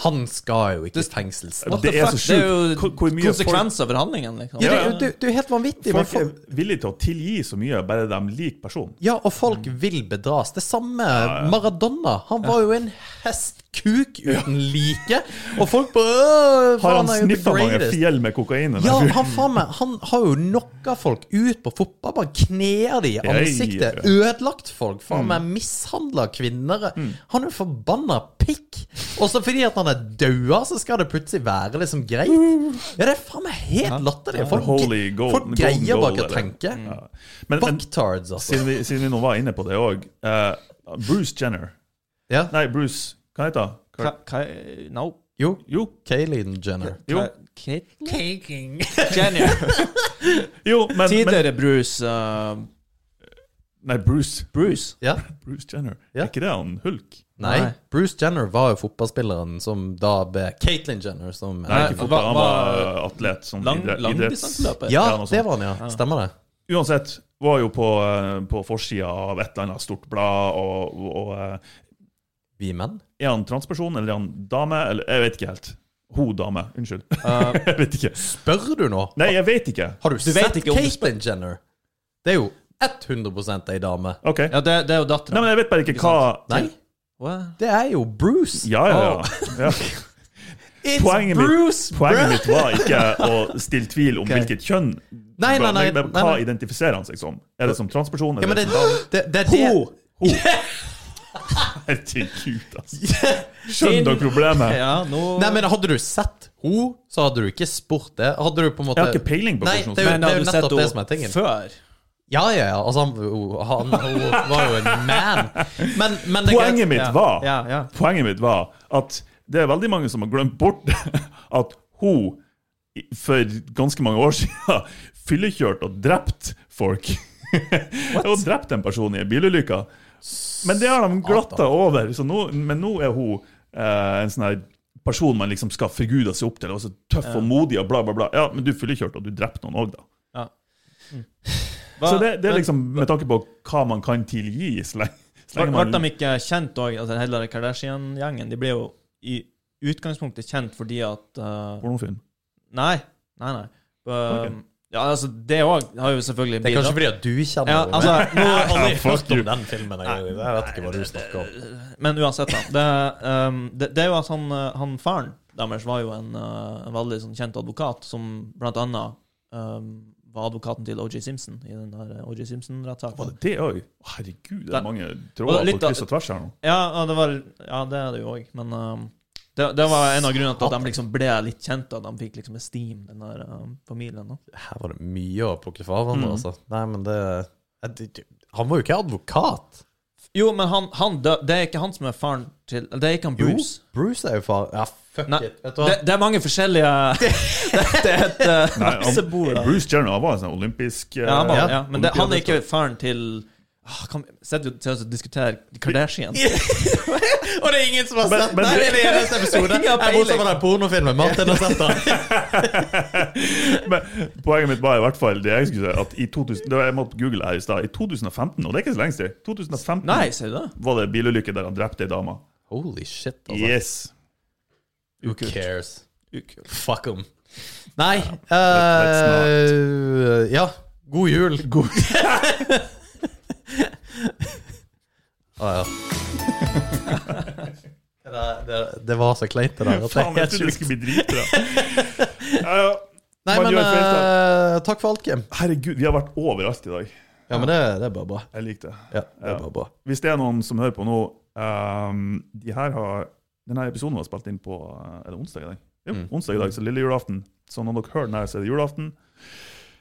Han skal jo ikke i fengsel. What Det the er fuck? så Det er jo konsekvenser for handlingen, liksom. Ja, det, det, det er jo helt vanvittig. Folk er villige til å tilgi så mye, bare de liker personen. ja, og folk vil bedras. Det samme Maradona. Han var jo en hestkuk uten like. Og folk bare «Åh, Har han sniffa mange greatest». fjell med kokain? Ja, han, faen meg, han har jo knocka folk ut på fotballbanen. Kneer de i ansiktet. Mm. Ødelagt folk. Faen meg mishandla kvinner. Han er jo forbanna pikk. Også fordi at han er daua, så skal det plutselig være liksom greit. Ja, det er faen meg helt latterlig. Folk, Holy gold- folk greier bare ikke å tenke. Ja. Bucktards, altså. siden, vi, siden vi nå var inne på det òg Bruce Jenner Ja. Nei, Bruce Hva heter han? No. Jo, Jo, Kaylin Jenner. jo, Kate? (laughs) Jenner. jo men, men Tidligere Bruce uh, Nei, Bruce Bruce. Ja. (laughs) Bruce Jenner. Ja. Er ikke det han Hulk? Nei, Nei. Bruce Jenner var jo fotballspilleren som da ble Caitlyn Jenner, som Nei, ikke fotball. Han var atlet. Som Lang, idrett- idretts... Langdistanseløper. Ja, det var han, ja. Stemmer det. Uansett, var jo på, uh, på forsida av et eller annet stort blad, og, og, og uh, Vi menn? Er han transperson, eller er han dame? Eller, jeg vet ikke helt. Hun dame. Unnskyld. (laughs) Uh, (laughs) jeg vet ikke. Spør du nå? Nei, jeg vet ikke. Har du, Du sett Caitlyn Jenner? Det er jo 100 ei dame. OK. ja, det, det er jo dattera. men jeg vet bare ikke hva Nei, det er jo Bruce. Ja, ja, ja. ja. (laughs) It's Poenget mitt- Poenget mitt var ikke (laughs) å stille tvil om okay. hvilket kjønn Nei, nei, nei, men nei, Hva identifiserer han seg som? Er det som transperson? Ja, Eller men det, det, det Ho! Ho! (laughs) Herregud, altså. Skjønner dere problemet? Ja, nå Nei, men hadde du sett henne, så hadde du ikke spurt det. Hadde du på en måte Jeg har ikke peiling på hvordan det er jo, Men jo du sett henne før? Ja, ja, ja. Altså, han, han, han var jo en man. Men, men Poenget mitt var ja, ja. Poenget mitt var at det er veldig mange som har glemt bort (laughs) at hun for ganske mange år siden (laughs) fyllekjørt og drept folk. (laughs) og drept en person i en bilulykke. Men det har de glatta over. Så nå, men nå er hun eh, en sånn her person man liksom skal forgude seg opp til. Og så tøff og modig og bla, bla, bla. Ja, men du fyllekjørte, og du drepte noen òg, da. ja. Hva- Så det, det er liksom med tanke på hva man kan tilgi. Så lenge, så Ble lenge ble man de ikke kjent òg, altså hele Kardashian-gjengen? De ble jo i utgangspunktet kjent fordi at uh, Pornofilm. Nei, nei, nei. Uh, okay. Ja, altså, det òg har jo selvfølgelig Det er kanskje fordi at du kjenner Ja, altså, nå, Jeg har aldri hørt om den filmen. Jeg, jeg vet ikke hva du snakker om. Men uansett, da. Det, um, det, det er jo at han, uh, han faren deres var jo en, uh, en veldig sånn kjent advokat, som blant annet um, var advokaten til OJ Simpson i den der OJ Var Simpson-rettssaken. det det òg? Herregud, det er mange tråder på kryss og tvers her nå. Ja, ja, det var Ja, det er det jo òg, men um, Det, det var en av grunnene til at de liksom ble litt kjent, at de fikk liksom esteem, den der eh, familien. da. Her var det mye å plukke fra hverandre, Mm. altså. Nei, men det, det Han var jo ikke advokat. Jo, men han, han dø, det er ikke han som er faren til Det er ikke han Bruce. Jo, Bruce er jo far Ja, fuck Nei, it. Vet du hva? Det, det er mange forskjellige Det, (laughs) det er et uh, Nei, han- da. Bruce Jenner var en sånn olympisk eh, Ja, han, var, Ja. ja. Men det, han er ikke faren til ah, kan vi Sitter vi til oss og diskuterer Kardashian? (laughs) Og det er ingen som har Men- sett men- Nei, det er den eneste episode. Ingen har Jeg bortsett peiling. fra den pornofilmen Martin har sett. den. (laughs) Men poenget mitt var i hvert fall det jeg skulle si, at i 2000, det var, jeg måtte google her i stad. I 2015, og det er ikke så lenge siden, 2015 Nei, ser du det? var det bilulykke der han drepte ei dame. Holy shit, altså. Yes. Who cares? Ukult. Fuck them. Nei eh, Ja, god jul. (laughs) God. ah, ja. (laughs) det, det, det var så kleint, det der. er Faen, jeg trodde det skulle bli dritbra. (laughs) Ja, ja. Nei, Man men uh, takk for alt, Kim. Herregud, vi har vært overalt i dag. Ja, men det, det er bare bra. Jeg liker det. Ja, det er bare bra. Hvis det er noen som hører på nå um, de her har, Denne episoden var spilt inn på eh, Er det onsdag i dag? Jo, Mm. onsdag i dag, så lille julaften. Så når dere hører den her, så er det julaften.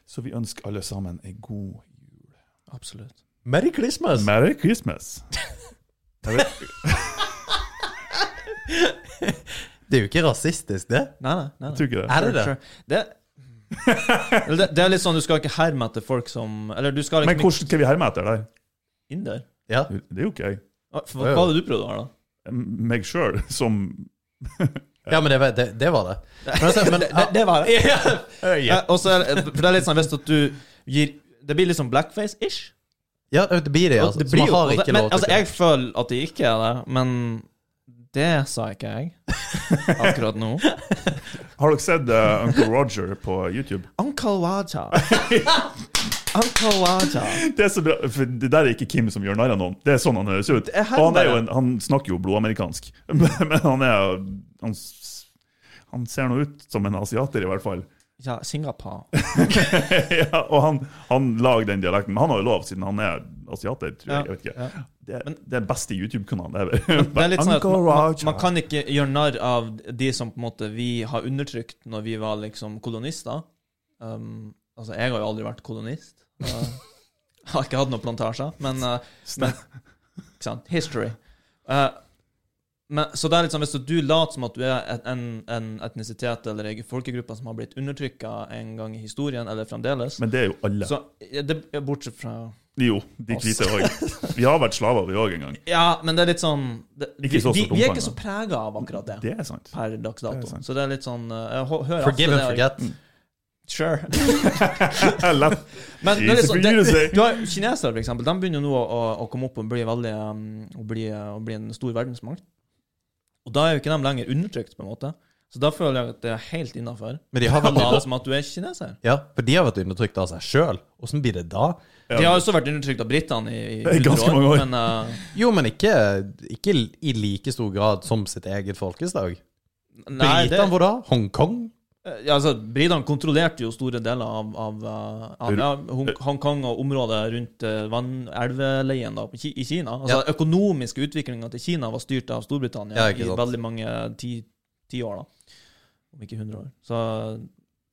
Så vi ønsker alle sammen en god jul. Absolutt. Merry Christmas! Merry Christmas. (laughs) Det er jo ikke rasistisk, det. Nei, nei. nei, nei. jeg tror ikke det. Er det det? Det, det, det er litt sånn, du skal ikke herme etter folk som Eller du skal Men liksom hvordan skal vi herme etter der? Inn Inder? Ja. Det er jo ikke jeg. Hva hva var det du prøvd å være, da? Meg sjøl som ja, men det, var- det, det var det. Men, altså, men, (laughs) Det, det var det. ja. Ja, og så er det, for det er litt sånn hvis at du gir Det blir litt sånn blackface-ish. ja, det blir det, altså. det Så blir man har ikke men, lov til altså, Jeg føler at det ikke er det, men det sa ikke jeg (laughs) akkurat nå. Har dere sett uh, Uncle Roger på YouTube? Uncle Waja. (laughs) Uncle. Det er så bra, for det der er ikke Kim som gjør narr av noen. Det er sånn han høres ut. er Og han, er jo en, han snakker jo blodamerikansk, (laughs) men han er han, han ser nå ut som en asiater, i hvert fall. Ja, Singapore. (laughs) ja, og han, han lager den dialekten. Men han har jo lov, siden han er asiater, tror jeg. jeg vet ikke. Ja. Det er det den beste YouTube-kanalen ever. Er sånn man, man kan ikke gjøre narr av de som på en måte vi har undertrykt når vi var liksom kolonister. Um, altså, jeg har jo aldri vært kolonist. Uh, har ikke hatt noen plantasjer, men, uh, men Ikke sant? History. Uh, men, så det er litt sånn, Hvis du later som at du er en, en etnisitet eller en folkegruppe som har blitt undertrykka en gang i historien, eller fremdeles Men det er jo alle. så, det, Bortsett fra Jo, de hvite òg. Vi har vært slaver, vi òg, en gang. Ja, men det er litt sånn det, vi, så vi, vi er ikke så prega av akkurat det. Det er sant. per dags Det er dato. sant. Så det er litt sånn uh, Jeg Forgive and forget. forget. Sure. (laughs) Lett. Men you to det, du har kinesere, for eksempel. De begynner nå å, å, å komme opp og bli veldig um, å bli, å bli en stor verdensmakt. Og da er jo ikke de lenger undertrykt, på en måte. Så da føler jeg at det er helt innafor. Men de har vel Late som at du er kineser. Ja, for de har vært undertrykt av seg sjøl. Åssen blir det da? De har også vært undertrykt av britene i, i I 100 ganske mange år. Men uh, Jo, men ikke, ikke i like stor grad som sitt eget folkeslag. Britene hvor da? Hongkong? Ja, altså, Britene kontrollerte jo store deler av, av, uh, av ja, Hongkong og området rundt uh, vann- elveleien da, i Kina. Altså, Ja. økonomiske utviklinga til Kina var styrt av Storbritannia Ja, i veldig mange ti, ti år. da. Om ikke 100 år. Så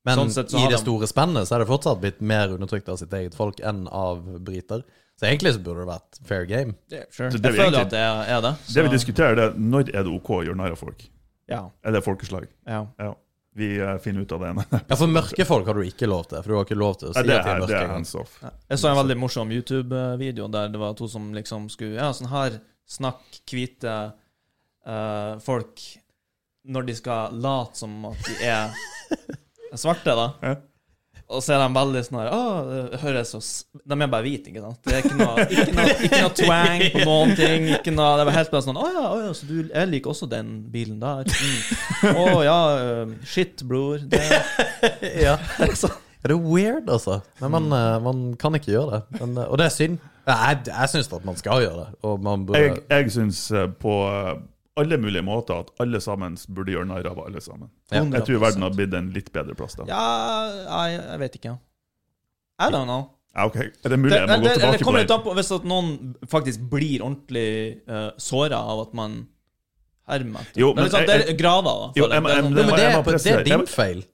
Men Sånn sett så i det de- store spennet så er det fortsatt blitt mer undertrykt av sitt eget folk enn av briter. Så egentlig så burde det vært fair game. Yeah, sure. Så det jeg føler egentlig- at det er, er det. Det vi diskuterer, det er når er det OK å gjøre narr av folk? Ja. Er det folkeslag? ja. Ja. Vi eh, finner ut av det. (laughs) Ja, For mørke folk har du ikke lov til, for du har ikke lov til å si ja, det at de er mørke? det er hands off. Ja. Jeg så en veldig morsom YouTube-video der det var to som liksom skulle Ja, sånn her snakk hvite uh, folk når de skal late som at de er (laughs) svarte, da. Ja. Og så er de veldig sånn her Å, det høres så De er bare hvite, ikke sant? Det er ikke noe, ikke noe, ikke noe twang på noen ting. Ikke noe, det var helt bare sånn Å ja, å ja, så du Jeg liker også den bilen der. Mm. oh, ja, shit, bror. Det, (laughs) Ja. så, Ja, det er weird, altså. Men man, eh, man kan ikke gjøre det. Men, eh, og det er synd. Jeg, jeg syns at man skal gjøre det. Og man burde Jeg, jeg syns eh, på alle mulige måter at alle sammen burde gjøre narr av alle sammen. Ja. Jeg tror verden har blitt en litt bedre plass da. ja, jeg, jeg vet ikke. I don't know. Ja, ok. Er det mulig Det, jeg må det, gå det, tilbake på kommer det? litt an hvis at noen faktisk blir ordentlig uh, såra av at man hermer etter. Jo, det er men liksom, det er grader, da. Jo, jeg. jeg Det jeg må- sånn- men det det er din feil.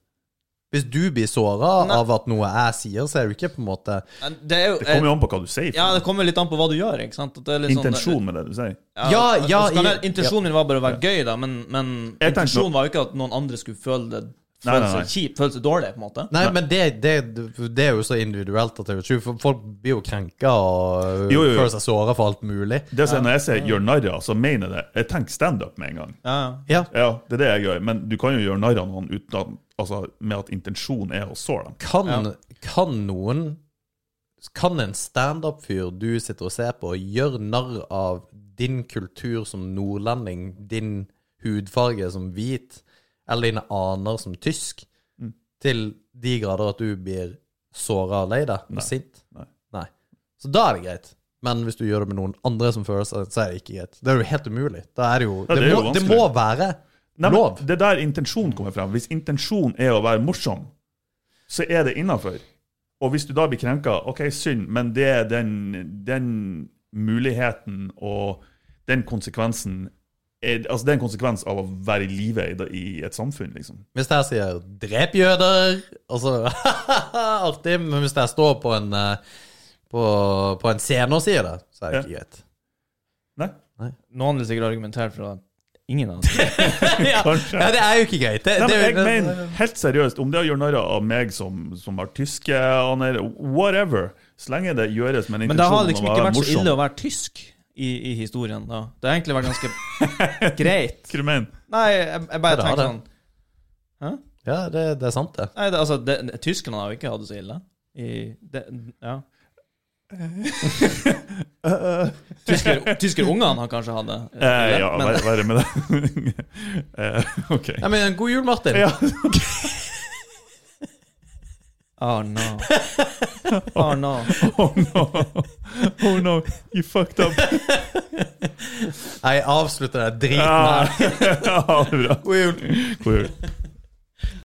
Hvis du blir såra av at noe jeg sier, så er det jo ikke på en måte det er jo Det kommer jo an på hva du sier. Ja, det kommer litt an på hva du gjør, ikke sant? At det er litt sånn- med det du sier. Ja, ja, ja jeg, Intensjonen min var bare å være gøy, da, men, men intensjonen var jo ikke at noen andre skulle føle det Nei, Føle nei, nei. seg kjipt, føler seg dårlig, på en måte. Nei, men det, det, det er jo så individuelt at det er jo Folk blir jo krenka og Jo, jo, jo. føler seg såra for alt mulig. Det som ja. Når jeg sier 'gjør narr av', så mener jeg det. Jeg tenker standup med en gang. Ja, ja. Ja, det er det jeg gjør. Men du kan jo gjøre narr av noen uten at, altså, med at intensjonen er å såre dem. kan, kan noen Kan en standup-fyr du sitter og ser på, gjøre narr av din kultur som nordlending, din hudfarge som hvit, eller dine aner som tysk, Mm. til de grader at du blir såra og lei deg Nei. og sint? Nei. Så da er det greit. Men hvis du gjør det med noen andre som føler seg, så er det ikke greit. Det er jo helt umulig. Det jo Ja, Det, det må, det må være Nei, lov. Det er der intensjonen kommer frem. Hvis intensjonen er å være morsom, så er det innafor. Og hvis du da blir krenka, OK, synd, men det er den, den muligheten og den konsekvensen er, Altså det er en konsekvens av å være i live i, et samfunn, liksom. Hvis jeg sier 'drep jøder', altså (laughs) Artig. Men hvis jeg står på en eh, på, på en scene og sier det, så er det ikke greit. Nei? Noen vil sikkert argumentere for at ingen av (laughs) (laughs) Kanskje. Ja, det er jo ikke greit. Det, Nei, men jeg det- mener helt seriøst, om det å gjøre narr av meg som, som har tyske aner, whatever, så lenge det gjøres med en intensjon Men det har liksom ikke vært så ille å være tysk i, i historien, da. Det har egentlig vært ganske (laughs) greit. Hva du mener Nei, jeg, jeg bare Ja, det har tenker sånn Hæ? Ja, det, det er sant, det. Nei, det, altså, det, tyskerne har jo ikke hatt det så ille. I, det, ja. (laughs) Tysker, har kanskje hatt det. Eh, ja, men- være med det. (laughs) eh, OK. Nei, men God jul, Martin. Ja. Oh no. (laughs) Oh no. (laughs) Oh no. Oh no, you fucked up. Jeg avslutter det Ja, her. ja, det er bra. God jul.